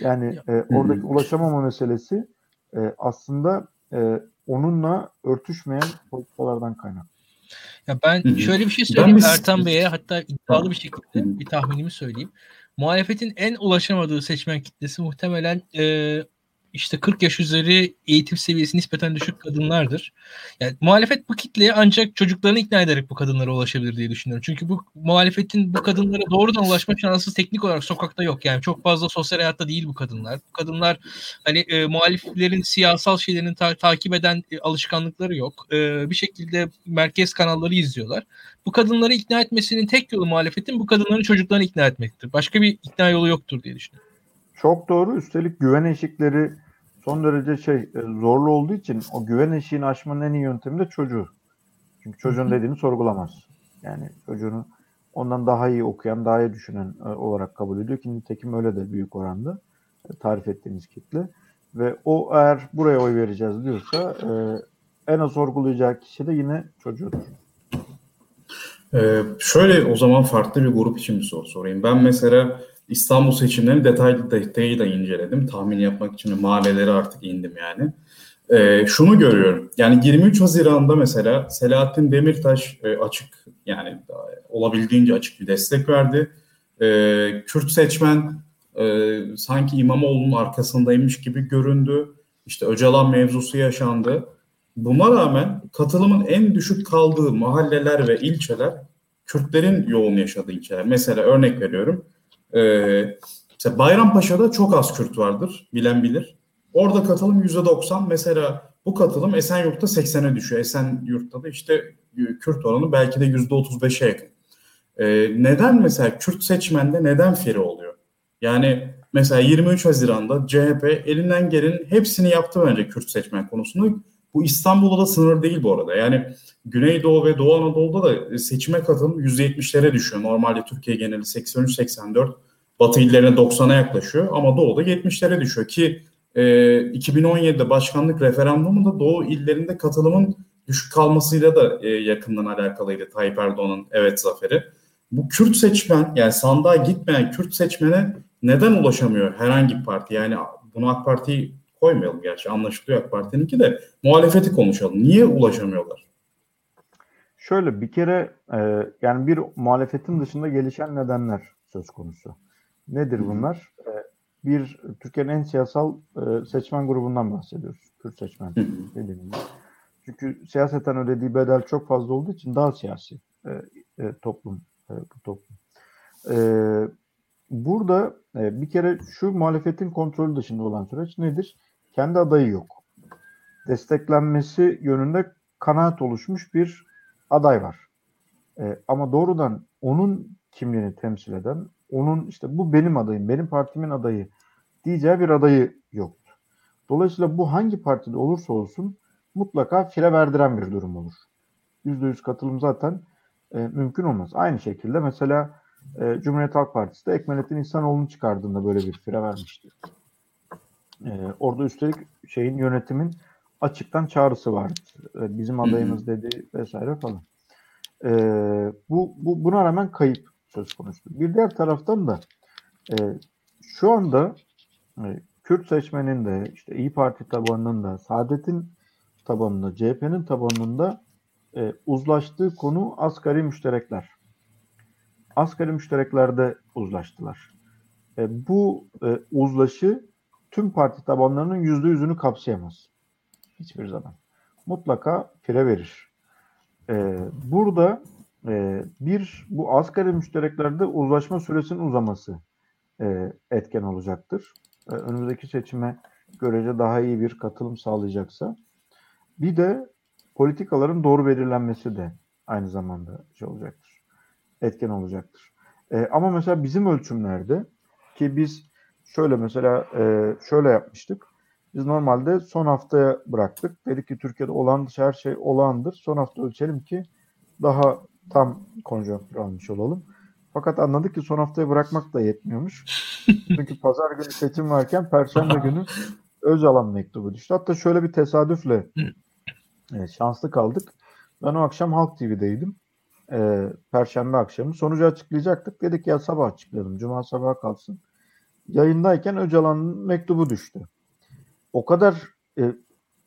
Yani e, oradaki ulaşamama meselesi e, aslında e, onunla örtüşmeyen politikalardan kaynak. Ya ben şöyle bir şey söyleyeyim bir... Ertan Bey'e hatta iddialı bir şekilde bir tahminimi söyleyeyim. Muhalefetin en ulaşamadığı seçmen kitlesi muhtemelen e, işte 40 yaş üzeri eğitim seviyesi nispeten düşük kadınlardır. Yani muhalefet bu kitleye ancak çocuklarını ikna ederek bu kadınlara ulaşabilir diye düşünüyorum. Çünkü bu muhalefetin bu kadınlara doğrudan ulaşma şansı teknik olarak sokakta yok. Yani çok fazla sosyal hayatta değil bu kadınlar. Bu kadınlar hani e, muhaliflerin siyasal şeylerini ta- takip eden e, alışkanlıkları yok. E, bir şekilde merkez kanalları izliyorlar. Bu kadınları ikna etmesinin tek yolu muhalefetin bu kadınların çocuklarını ikna etmektir. Başka bir ikna yolu yoktur diye düşünüyorum. Çok doğru. Üstelik güven eşikleri son derece şey e, zorlu olduğu için o güven eşiğini aşmanın en iyi yöntemi de çocuğu. Çünkü çocuğun dediğini sorgulamaz. Yani çocuğunu ondan daha iyi okuyan, daha iyi düşünen e, olarak kabul ediyor ki nitekim öyle de büyük oranda e, tarif ettiğimiz kitle. Ve o eğer buraya oy vereceğiz diyorsa en az sorgulayacağı kişi de yine çocuğudur. Ee, şöyle o zaman farklı bir grup için bir soru sorayım. Ben mesela İstanbul seçimlerini detaylı detayıyla inceledim. Tahmin yapmak için mahallelere artık indim yani. Ee, şunu görüyorum. Yani 23 Haziran'da mesela Selahattin Demirtaş e, açık yani olabildiğince açık bir destek verdi. Ee, Kürt seçmen e, sanki İmamoğlu'nun arkasındaymış gibi göründü. İşte Öcalan mevzusu yaşandı. Buna rağmen katılımın en düşük kaldığı mahalleler ve ilçeler Kürtlerin yoğun yaşadığı ilçeler. Mesela örnek veriyorum. Ee, mesela Bayrampaşa'da çok az Kürt vardır. Bilen bilir. Orada katılım %90. Mesela bu katılım Esenyurt'ta 80'e düşüyor. Esenyurt'ta da işte Kürt oranı belki de %35'e yakın. Ee, neden mesela Kürt seçmende neden feri oluyor? Yani mesela 23 Haziran'da CHP elinden gelenin hepsini yaptı bence Kürt seçmen konusunda. Bu İstanbul'da da sınır değil bu arada. Yani Güneydoğu ve Doğu Anadolu'da da seçime katılım %70'lere düşüyor. Normalde Türkiye geneli 83-84, Batı illerine 90'a yaklaşıyor ama Doğu'da 70'lere düşüyor ki e, 2017'de başkanlık referandumunda Doğu illerinde katılımın düşük kalmasıyla da e, yakından alakalıydı Tayyip Erdoğan'ın evet zaferi. Bu Kürt seçmen yani sandığa gitmeyen Kürt seçmene neden ulaşamıyor herhangi bir parti? Yani bunu AK Parti koymayalım gerçi anlaşılıyor AK Parti'ninki de muhalefeti konuşalım. Niye ulaşamıyorlar? Şöyle bir kere e, yani bir muhalefetin dışında gelişen nedenler söz konusu. Nedir bunlar? E, bir Türkiye'nin en siyasal e, seçmen grubundan bahsediyoruz. Kürt seçmen dediğimiz. Çünkü siyaseten ödediği bedel çok fazla olduğu için daha siyasi e, e, toplum e, bu toplum. E, burada e, bir kere şu muhalefetin kontrolü dışında olan süreç nedir? Kendi adayı yok. Desteklenmesi yönünde kanaat oluşmuş bir aday var. E, ama doğrudan onun kimliğini temsil eden, onun işte bu benim adayım, benim partimin adayı diyeceği bir adayı yoktu. Dolayısıyla bu hangi partide olursa olsun mutlaka file verdiren bir durum olur. %100 katılım zaten e, mümkün olmaz. Aynı şekilde mesela e, Cumhuriyet Halk Partisi de Ekmelettin İhsanoğlu'nu çıkardığında böyle bir fire vermişti. E, orada üstelik şeyin yönetimin açıktan çağrısı vardı. E, bizim adayımız dedi vesaire falan. E, bu, bu buna rağmen kayıp söz konusu. Bir diğer taraftan da e, şu anda e, Kürt seçmenin de işte İyi Parti tabanının da Saadet'in tabanında CHP'nin tabanında e, uzlaştığı konu asgari müşterekler. Asgari müştereklerde uzlaştılar. E, bu e, uzlaşı tüm parti tabanlarının yüzde yüzünü kapsayamaz. Hiçbir zaman. Mutlaka fire verir. E, burada e, bir bu asgari müştereklerde uzlaşma süresinin uzaması e, etken olacaktır. E, önümüzdeki seçime görece daha iyi bir katılım sağlayacaksa. Bir de politikaların doğru belirlenmesi de aynı zamanda şey olacaktır. Etken olacaktır. E, ama mesela bizim ölçümlerde ki biz şöyle mesela e, şöyle yapmıştık. Biz normalde son haftaya bıraktık. Dedik ki Türkiye'de olan her şey olağandır. Son hafta ölçelim ki daha tam konjonktür almış olalım. Fakat anladık ki son haftaya bırakmak da yetmiyormuş. Çünkü pazar günü seçim varken perşembe günü Öcalan mektubu düştü. Hatta şöyle bir tesadüfle e, şanslı kaldık. Ben o akşam Halk TV'deydim. E, Perşembe akşamı. Sonucu açıklayacaktık. Dedik ya sabah açıklayalım. Cuma sabah kalsın. Yayındayken Öcalan'ın mektubu düştü. O kadar e,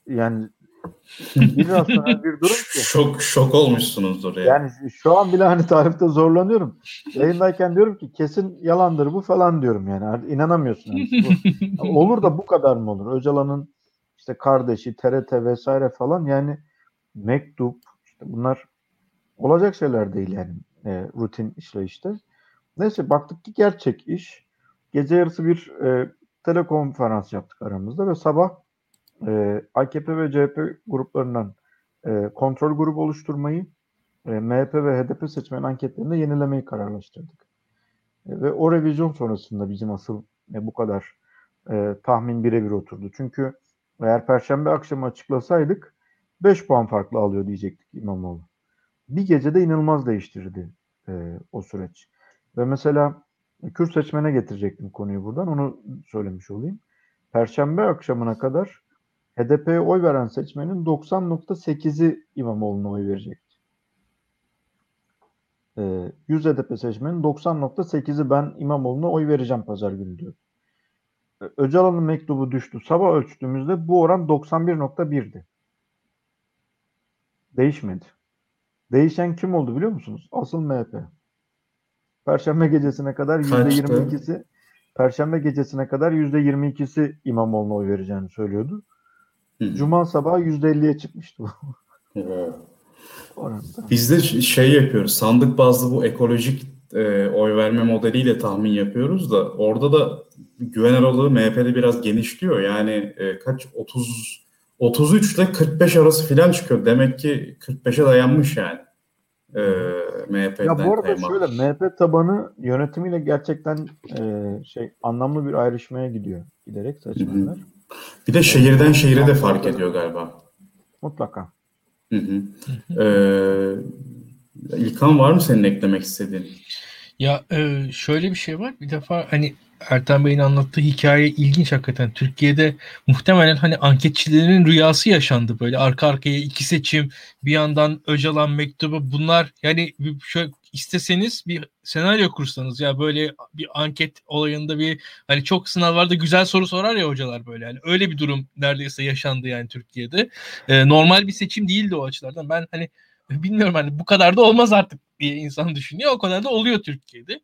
yani bir rasyonel bir durum ki. Şok, şok olmuşsunuzdur yani. Yani şu an bile hani tarifte zorlanıyorum. Yayındayken diyorum ki kesin yalandır bu falan diyorum yani. İnanamıyorsun. Yani. olur da bu kadar mı olur? Öcalan'ın işte kardeşi, TRT vesaire falan yani mektup işte bunlar olacak şeyler değil yani e, rutin işleyişte. Neyse baktık ki gerçek iş. Gece yarısı bir e, telekonferans yaptık aramızda ve sabah e, AKP ve CHP gruplarından e, kontrol grubu oluşturmayı, e, MHP ve HDP seçmen anketlerinde yenilemeyi kararlaştırdık. E, ve o revizyon sonrasında bizim asıl e, bu kadar e, tahmin birebir oturdu. Çünkü eğer Perşembe akşamı açıklasaydık 5 puan farklı alıyor diyecektik İmamoğlu. Bir gecede inanılmaz değiştirdi e, o süreç. Ve mesela Kürt seçmene getirecektim konuyu buradan. Onu söylemiş olayım. Perşembe akşamına kadar HDP'ye oy veren seçmenin 90.8'i İmamoğlu'na oy verecekti. E, 100 HDP seçmenin 90.8'i ben İmamoğlu'na oy vereceğim pazar günü diyor. Öcalan'ın mektubu düştü. Sabah ölçtüğümüzde bu oran 91.1'di. Değişmedi. Değişen kim oldu biliyor musunuz? Asıl MHP. Perşembe gecesine kadar %22'si Perşembe gecesine kadar %22'si İmamoğlu'na oy vereceğini söylüyordu. Hı. Cuma sabahı %50'ye çıkmıştı bu. Biz de şey yapıyoruz. Sandık bazlı bu ekolojik e, oy verme modeliyle tahmin yapıyoruz da orada da güven aralığı MHP'de biraz genişliyor. Yani e, kaç 30 33 ile 45 arası filan çıkıyor. Demek ki 45'e dayanmış yani. E, MHP'den ya bu arada kaymak. şöyle MHP tabanı yönetimiyle gerçekten e, şey anlamlı bir ayrışmaya gidiyor giderek seçmenler. Bir de şehirden şehire de fark ediyor galiba. Mutlaka. Hı hı. Ee, İlkan var mı senin eklemek istediğin? Ya e, şöyle bir şey var. Bir defa hani Ertan Bey'in anlattığı hikaye ilginç hakikaten. Türkiye'de muhtemelen hani anketçilerin rüyası yaşandı böyle arka arkaya iki seçim bir yandan Öcalan mektubu bunlar yani şöyle isteseniz bir senaryo kursanız ya böyle bir anket olayında bir hani çok sınavlarda güzel soru sorar ya hocalar böyle yani öyle bir durum neredeyse yaşandı yani Türkiye'de. Ee, normal bir seçim değildi o açılardan. Ben hani bilmiyorum hani bu kadar da olmaz artık diye insan düşünüyor. O kadar da oluyor Türkiye'de.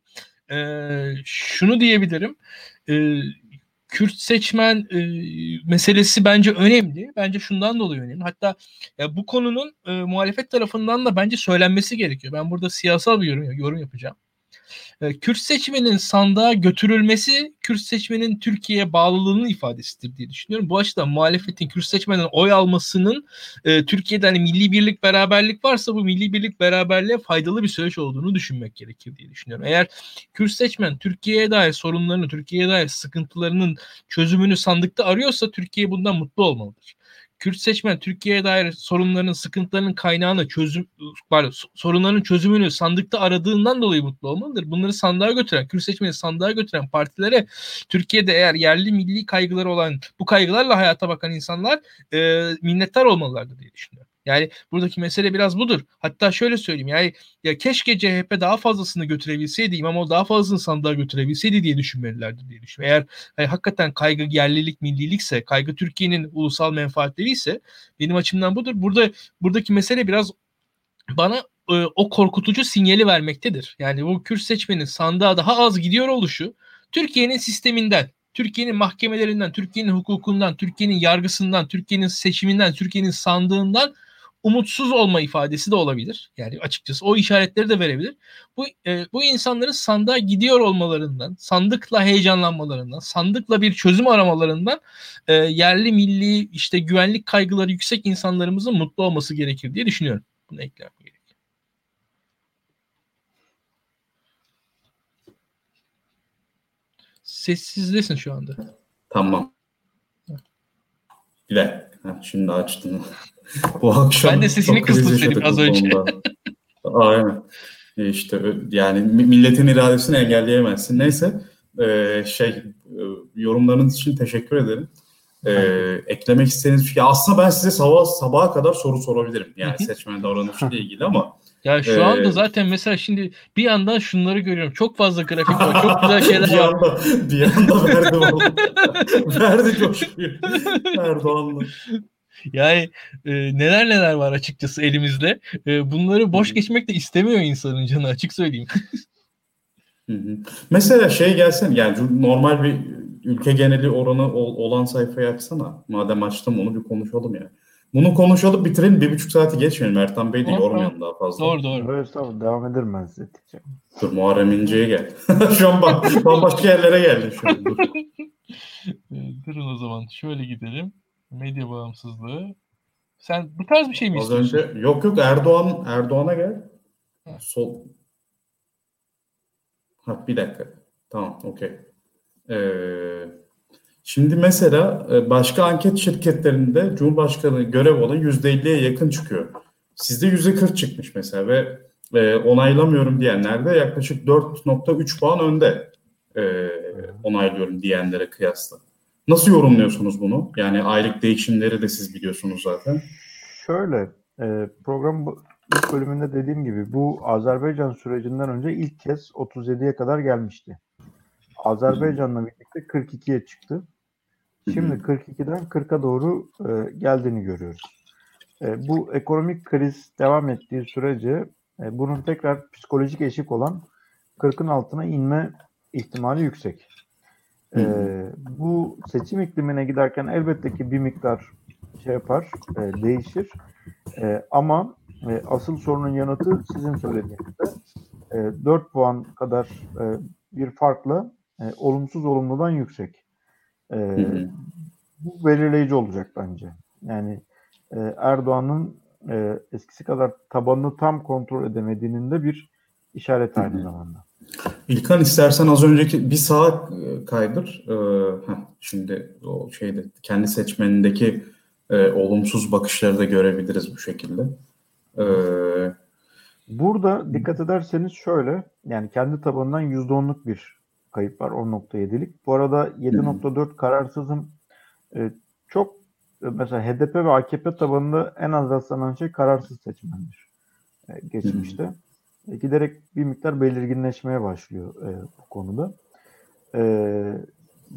Ee, şunu diyebilirim. Ee, Kürt seçmen e, meselesi bence önemli. Bence şundan dolayı önemli. Hatta ya bu konunun e, muhalefet tarafından da bence söylenmesi gerekiyor. Ben burada siyasal bir yorum, yorum yapacağım. E, Kürt seçmenin sandığa götürülmesi Kürt seçmenin Türkiye'ye bağlılığının ifadesidir diye düşünüyorum. Bu açıdan muhalefetin Kürt seçmenden oy almasının e, Türkiye'de hani milli birlik beraberlik varsa bu milli birlik beraberliğe faydalı bir süreç olduğunu düşünmek gerekir diye düşünüyorum. Eğer Kürt seçmen Türkiye'ye dair sorunlarını, Türkiye'ye dair sıkıntılarının çözümünü sandıkta arıyorsa Türkiye bundan mutlu olmalıdır. Kürt seçmen Türkiye'ye dair sorunların, sıkıntılarının kaynağını çözüm pardon, sorunların çözümünü sandıkta aradığından dolayı mutlu olmalıdır. Bunları sandığa götüren, Kürt seçmeni sandığa götüren partilere Türkiye'de eğer yerli milli kaygıları olan bu kaygılarla hayata bakan insanlar e, minnettar olmalılardır diye düşünüyorum. Yani buradaki mesele biraz budur. Hatta şöyle söyleyeyim yani ya keşke CHP daha fazlasını götürebilseydi, İmamoğlu daha fazlasını sandığa götürebilseydi diye düşünmelilerdi diye düşünüyorum. Eğer yani hakikaten kaygı yerlilik, millilikse, kaygı Türkiye'nin ulusal menfaatleri ise benim açımdan budur. Burada buradaki mesele biraz bana e, o korkutucu sinyali vermektedir. Yani bu Kürt seçmenin sandığa daha az gidiyor oluşu Türkiye'nin sisteminden, Türkiye'nin mahkemelerinden, Türkiye'nin hukukundan, Türkiye'nin yargısından, Türkiye'nin seçiminden, Türkiye'nin sandığından umutsuz olma ifadesi de olabilir. Yani açıkçası o işaretleri de verebilir. Bu e, bu insanların sandığa gidiyor olmalarından, sandıkla heyecanlanmalarından, sandıkla bir çözüm aramalarından e, yerli milli işte güvenlik kaygıları yüksek insanlarımızın mutlu olması gerekir diye düşünüyorum. Bunu eklemem gerekiyor. Sessizlesin şu anda. Tamam. Bir dakika. Şimdi açtım. Bu akşam ben de sesini kıstım dedim az önce. Aynen. E, işte yani milletin iradesini engelleyemezsin. Neyse e, şey e, yorumlarınız için teşekkür ederim. E, eklemek istediğiniz şey aslında ben size sabah sabaha kadar soru sorabilirim. Yani seçmen davranışıyla ilgili ama ya şu ee, anda zaten mesela şimdi bir yandan şunları görüyorum. Çok fazla grafik var. Çok güzel şeyler bir var. Anda, bir anda verdi oğlum. verdi coşkuyu. Erdoğan'la. Yani e, neler neler var açıkçası elimizde. E, bunları boş geçmek de istemiyor insanın canı açık söyleyeyim. Mesela şey gelsen yani normal bir ülke geneli oranı olan sayfayı açsana. Madem açtım onu bir konuşalım ya. Bunu konuşalım bitirelim. Bir buçuk saati geçmeyelim. Ertan Bey de yormayalım daha fazla. Doğru doğru. Evet tamam devam ederim ben size. Dur Muharrem İnce'ye gel. şu an bambaşka yerlere geldi şu an. Dur. Durun o zaman şöyle gidelim. Medya bağımsızlığı. Sen bu tarz bir şey mi Az istiyorsun? önce yok yok Erdoğan Erdoğan'a gel. Ha. Sol. Ha bir dakika. Tamam okey. Ee, şimdi mesela e, başka anket şirketlerinde Cumhurbaşkanı görev olan %50'ye yakın çıkıyor. Sizde %40 çıkmış mesela ve e, onaylamıyorum diyenler de yaklaşık 4.3 puan önde e, onaylıyorum diyenlere kıyasla. Nasıl yorumluyorsunuz bunu? Yani aylık değişimleri de siz biliyorsunuz zaten. Şöyle, e, program ilk bölümünde dediğim gibi bu Azerbaycan sürecinden önce ilk kez 37'ye kadar gelmişti. Azerbaycan'la birlikte 42'ye çıktı. Şimdi 42'den 40'a doğru e, geldiğini görüyoruz. E, bu ekonomik kriz devam ettiği sürece e, bunun tekrar psikolojik eşik olan 40'ın altına inme ihtimali yüksek. E, bu seçim iklimine giderken elbette ki bir miktar şey yapar, e, değişir. E, ama e, asıl sorunun yanıtı sizin söylediğinizde e, 4 puan kadar e, bir farkla e, olumsuz olumludan yüksek. E, bu belirleyici olacak bence. Yani e, Erdoğan'ın e, eskisi kadar tabanını tam kontrol edemediğinin de bir işaret aynı zamanda. İlkan istersen az önceki bir sağa kaydır. Ee, heh, şimdi o şeyde kendi seçmenindeki e, olumsuz bakışları da görebiliriz bu şekilde. Ee, Burada dikkat ederseniz şöyle yani kendi tabanından %10'luk bir kayıp var 10.7'lik. Bu arada 7.4 kararsızım e, çok e, mesela HDP ve AKP tabanında en az rastlanan şey kararsız seçmendir e, geçmişte. Hı giderek bir miktar belirginleşmeye başlıyor e, bu konuda. E,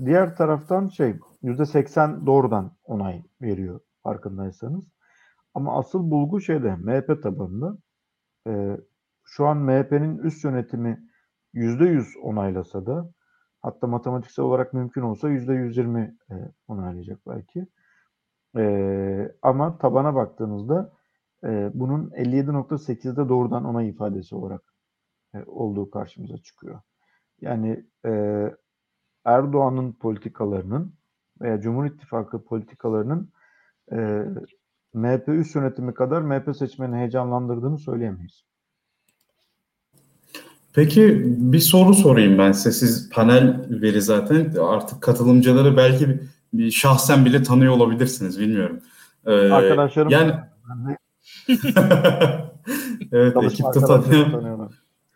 diğer taraftan şey %80 doğrudan onay veriyor farkındaysanız. Ama asıl bulgu şeyde MHP tabanında. E, şu an MHP'nin üst yönetimi %100 onaylasa da Hatta matematiksel olarak mümkün olsa %120 e, onaylayacak belki. E, ama tabana baktığınızda e, bunun 57.8'de doğrudan onay ifadesi olarak e, olduğu karşımıza çıkıyor. Yani e, Erdoğan'ın politikalarının veya Cumhur İttifakı politikalarının e, MHP üst yönetimi kadar MHP seçmeni heyecanlandırdığını söyleyemeyiz. Peki bir soru sorayım ben size. Siz panel veri zaten artık katılımcıları belki bir, bir şahsen bile tanıyor olabilirsiniz bilmiyorum. Ee, Arkadaşlarım yani evet ekipte tanıyan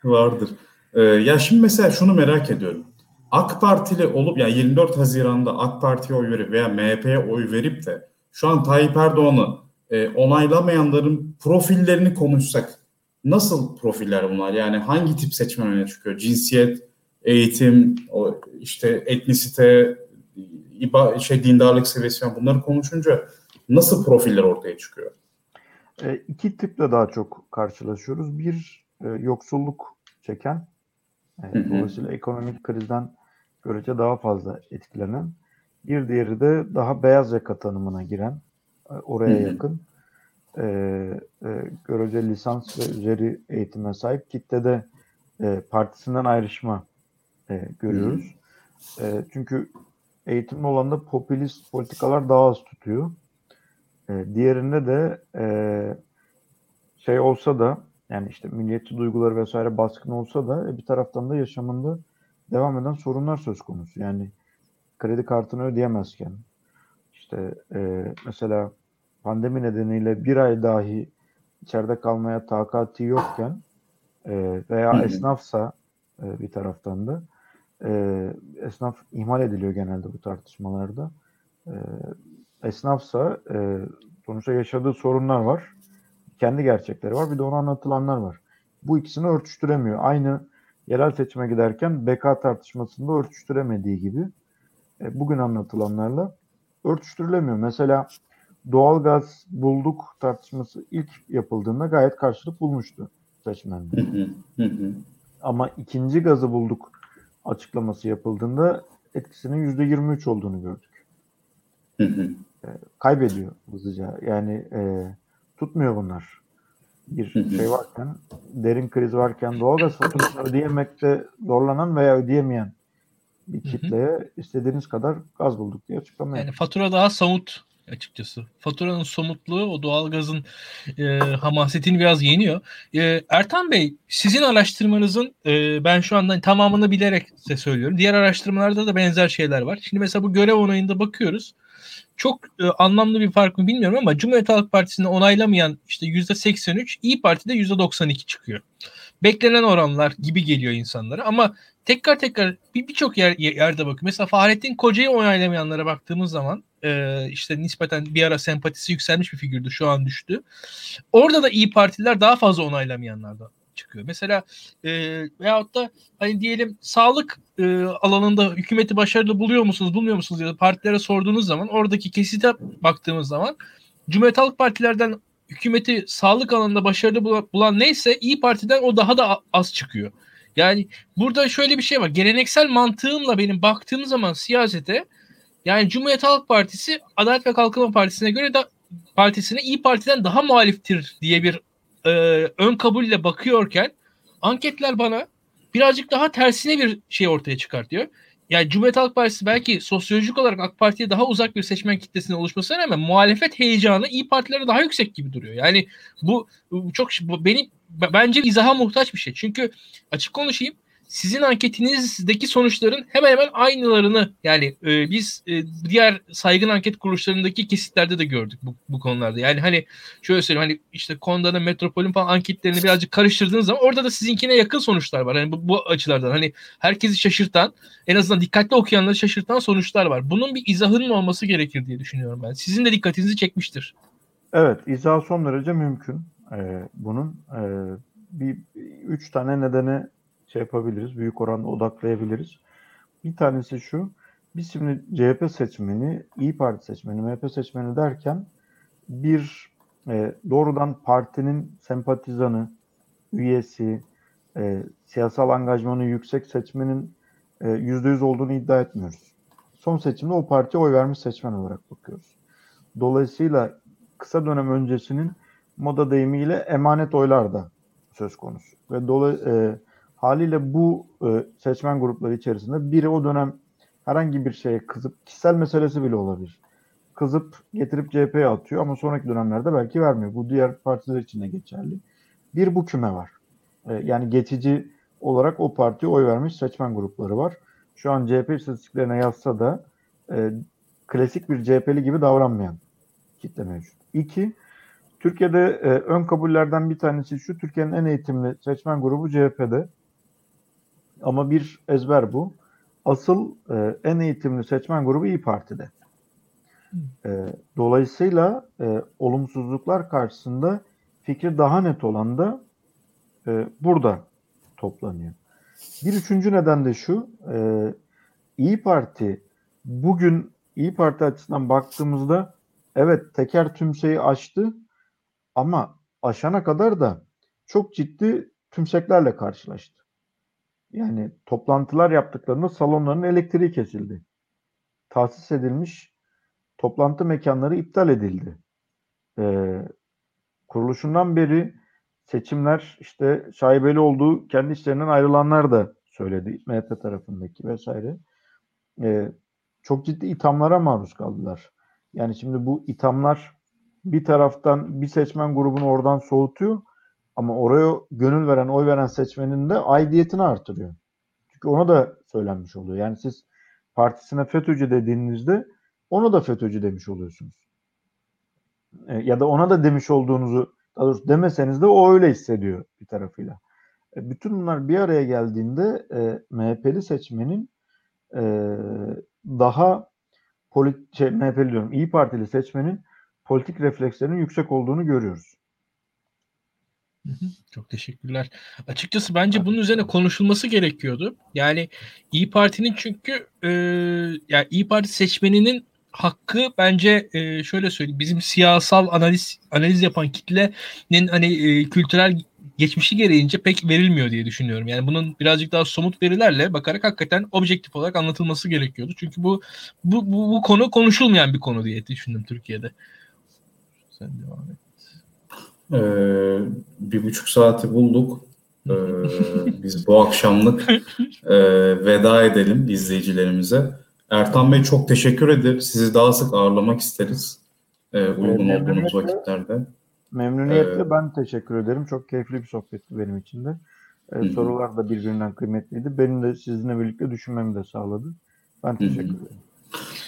vardır. Ee, ya şimdi mesela şunu merak ediyorum. AK Partili olup yani 24 Haziran'da AK Parti'ye oy verip veya MHP'ye oy verip de şu an Tayyip Erdoğan'ı e, onaylamayanların profillerini konuşsak nasıl profiller bunlar? Yani hangi tip seçmen öne çıkıyor? Cinsiyet, eğitim, o işte etnisite, iba, şey dindarlık seviyesi bunları konuşunca nasıl profiller ortaya çıkıyor? E, iki tiple daha çok karşılaşıyoruz. Bir e, yoksulluk çeken, e, dolayısıyla ekonomik krizden görece daha fazla etkilenen. Bir diğeri de daha beyaz yaka tanımına giren, e, oraya yakın e, e, görece lisans ve üzeri eğitime sahip kitlede e, partisinden ayrışma e, görüyoruz. E, çünkü eğitimli olanda popülist politikalar daha az tutuyor. E, diğerinde de e, şey olsa da yani işte milliyetçi duyguları vesaire baskın olsa da e, bir taraftan da yaşamında devam eden sorunlar söz konusu. Yani kredi kartını ödeyemezken işte e, mesela pandemi nedeniyle bir ay dahi içeride kalmaya takati yokken e, veya esnafsa e, bir taraftan da e, esnaf ihmal ediliyor genelde bu tartışmalarda. E, esnafsa e, sonuçta yaşadığı sorunlar var. Kendi gerçekleri var. Bir de ona anlatılanlar var. Bu ikisini örtüştüremiyor. Aynı yerel seçime giderken BK tartışmasında örtüştüremediği gibi e, bugün anlatılanlarla örtüştürülemiyor. Mesela doğalgaz bulduk tartışması ilk yapıldığında gayet karşılık bulmuştu seçmende. Ama ikinci gazı bulduk açıklaması yapıldığında etkisinin yüzde 23 olduğunu gördük. E, kaybediyor hızlıca. Yani e, tutmuyor bunlar. Bir şey varken, derin kriz varken doğalgaz faturasını ödeyemekte zorlanan veya ödeyemeyen bir kitleye istediğiniz kadar gaz bulduk diye açıklama Yani fatura daha somut açıkçası. Faturanın somutluğu o doğalgazın e, hamasetini biraz yeniyor. E, Ertan Bey sizin araştırmanızın e, ben şu anda tamamını bilerek size söylüyorum. Diğer araştırmalarda da benzer şeyler var. Şimdi mesela bu görev onayında bakıyoruz. Çok e, anlamlı bir fark mı bilmiyorum ama Cumhuriyet Halk Partisi'ni onaylamayan işte %83, İyi Parti'de %92 çıkıyor. Beklenen oranlar gibi geliyor insanlara ama tekrar tekrar bir birçok yer, yerde bakıyor. Mesela Fahrettin Koca'yı onaylamayanlara baktığımız zaman e, işte nispeten bir ara sempatisi yükselmiş bir figürdü. Şu an düştü. Orada da iyi Partiler daha fazla onaylamayanlardan çıkıyor. Mesela e, veyahut da hani diyelim sağlık e, alanında hükümeti başarılı buluyor musunuz, bulmuyor musunuz ya da partilere sorduğunuz zaman oradaki kesite baktığımız zaman Cumhuriyet Halk Partilerden hükümeti sağlık alanında başarılı bulan neyse İyi Parti'den o daha da az çıkıyor. Yani burada şöyle bir şey var. Geleneksel mantığımla benim baktığım zaman siyasete yani Cumhuriyet Halk Partisi Adalet ve Kalkınma Partisi'ne göre de partisine İyi Parti'den daha muhaliftir diye bir e, ön kabulle bakıyorken anketler bana birazcık daha tersine bir şey ortaya çıkartıyor. Yani Cumhuriyet Halk Partisi belki sosyolojik olarak AK Parti'ye daha uzak bir seçmen kitlesine oluşmasına rağmen muhalefet heyecanı İyi Partilere daha yüksek gibi duruyor. Yani bu, bu çok bu benim bence izaha muhtaç bir şey. Çünkü açık konuşayım sizin anketinizdeki sonuçların hemen hemen aynılarını yani e, biz e, diğer saygın anket kuruluşlarındaki kesitlerde de gördük bu, bu konularda. Yani hani şöyle söyleyeyim hani işte Konda'nın Metropol'ün falan anketlerini birazcık karıştırdığınız zaman orada da sizinkine yakın sonuçlar var. Hani bu, bu açılardan hani herkesi şaşırtan en azından dikkatli okuyanları şaşırtan sonuçlar var. Bunun bir izahının olması gerekir diye düşünüyorum ben. Sizin de dikkatinizi çekmiştir. Evet izah son derece mümkün. Ee, bunun e, bir üç tane nedeni şey yapabiliriz. Büyük oranda odaklayabiliriz. Bir tanesi şu. Biz şimdi CHP seçmeni, İyi Parti seçmeni, MHP seçmeni derken bir e, doğrudan partinin sempatizanı, üyesi, e, siyasal angajmanı yüksek seçmenin e, %100 olduğunu iddia etmiyoruz. Son seçimde o partiye oy vermiş seçmen olarak bakıyoruz. Dolayısıyla kısa dönem öncesinin moda deyimiyle emanet oylar da söz konusu. Ve dolay, e, haliyle bu e, seçmen grupları içerisinde biri o dönem herhangi bir şeye kızıp kişisel meselesi bile olabilir. Kızıp getirip CHP'ye atıyor ama sonraki dönemlerde belki vermiyor. Bu diğer partiler için de geçerli. Bir bu küme var. E, yani geçici olarak o partiye oy vermiş seçmen grupları var. Şu an CHP istatistiklerine yazsa da e, klasik bir CHP'li gibi davranmayan kitle mevcut. İki, Türkiye'de e, ön kabullerden bir tanesi şu, Türkiye'nin en eğitimli seçmen grubu CHP'de. Ama bir ezber bu. Asıl e, en eğitimli seçmen grubu İyi Parti'de. E, dolayısıyla e, olumsuzluklar karşısında fikri daha net olan da e, burada toplanıyor. Bir üçüncü neden de şu, e, İyi Parti bugün İyi Parti açısından baktığımızda evet teker tümseyi açtı ama aşana kadar da çok ciddi tümseklerle karşılaştı. Yani toplantılar yaptıklarında salonların elektriği kesildi. Tahsis edilmiş toplantı mekanları iptal edildi. Ee, kuruluşundan beri seçimler işte şaibeli olduğu kendi işlerinden ayrılanlar da söyledi. MHP tarafındaki vesaire. Ee, çok ciddi ithamlara maruz kaldılar. Yani şimdi bu ithamlar bir taraftan bir seçmen grubunu oradan soğutuyor ama oraya gönül veren, oy veren seçmenin de aidiyetini artırıyor. Çünkü ona da söylenmiş oluyor. Yani siz partisine FETÖ'cü dediğinizde onu da FETÖ'cü demiş oluyorsunuz. E, ya da ona da demiş olduğunuzu daha doğrusu demeseniz de o öyle hissediyor bir tarafıyla. E, bütün bunlar bir araya geldiğinde e, MHP'li seçmenin e, daha polit şey, MHP'li diyorum, İyi Partili seçmenin politik reflekslerinin yüksek olduğunu görüyoruz. Çok teşekkürler. Açıkçası bence bunun üzerine konuşulması gerekiyordu. Yani İyi Parti'nin çünkü e, yani İyi Parti seçmeninin hakkı bence e, şöyle söyleyeyim bizim siyasal analiz analiz yapan kitlenin hani e, kültürel geçmişi gereğince pek verilmiyor diye düşünüyorum. Yani bunun birazcık daha somut verilerle bakarak hakikaten objektif olarak anlatılması gerekiyordu. Çünkü bu bu bu, bu konu konuşulmayan bir konu diye düşündüm Türkiye'de. Sen devam et. Ee, bir buçuk saati bulduk. Ee, biz bu akşamlık e, veda edelim izleyicilerimize. Ertan Bey çok teşekkür ederim. Sizi daha sık ağırlamak isteriz. E, uygun olduğunuz vakitlerde. Memnuniyetle Ee, ben teşekkür ederim. Çok keyifli bir sohbetti benim için de. Ee, Hı sorular da birbirinden kıymetliydi. Benim de sizinle birlikte düşünmemi de sağladı. Ben teşekkür ederim.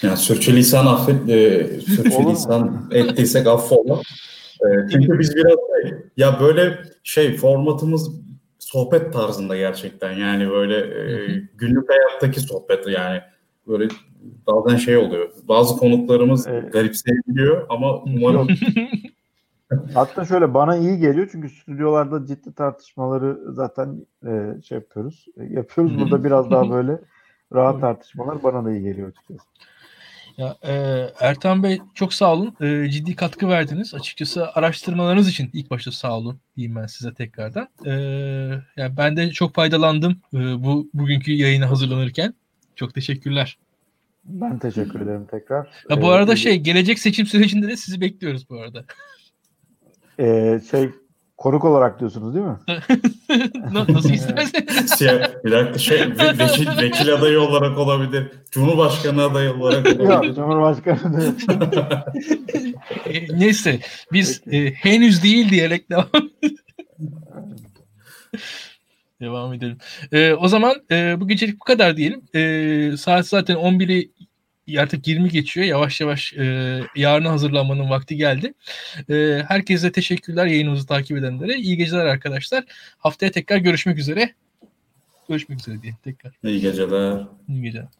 Yani sürçülisan affet, e, sürçülisan ettiysek affola. E, çünkü biz biraz şey, ya böyle şey formatımız sohbet tarzında gerçekten yani böyle e, günlük hayattaki sohbet yani böyle bazen şey oluyor. Bazı konuklarımız Evet. garipseyebiliyor ama umarım Hatta şöyle bana iyi geliyor çünkü stüdyolarda ciddi tartışmaları zaten e, şey yapıyoruz. e, yapıyoruz. Burada biraz daha böyle rahat tartışmalar bana da iyi geliyor açıkçası. Ya, e, Ertan Bey çok sağ olun. E, ciddi katkı verdiniz. Açıkçası araştırmalarınız için ilk başta sağ olun diyeyim ben size tekrardan. E, yani ben de çok faydalandım e, bu bugünkü yayına hazırlanırken. Çok teşekkürler. Ben teşekkür ederim tekrar. Ya, bu Ee, arada iyi- şey gelecek seçim sürecinde de sizi bekliyoruz bu arada. e, şey konuk olarak diyorsunuz değil mi? Na- Nasıl isterseniz. siyah, bir dakika şey ve- vekil, vekil adayı olarak olabilir. Cumhurbaşkanı adayı olarak Yok, olabilir. Cumhurbaşkanı da E, neyse biz e, henüz değil diyerek devam Devam edelim. E, o zaman e, bu gecelik bu kadar diyelim. E, saat zaten 11'i artık 20 geçiyor. Yavaş yavaş e, yarına hazırlanmanın vakti geldi. E, herkese teşekkürler yayınımızı takip edenlere. İyi geceler arkadaşlar. Haftaya tekrar görüşmek üzere. Görüşmek üzere diye tekrar. İyi geceler. İyi geceler.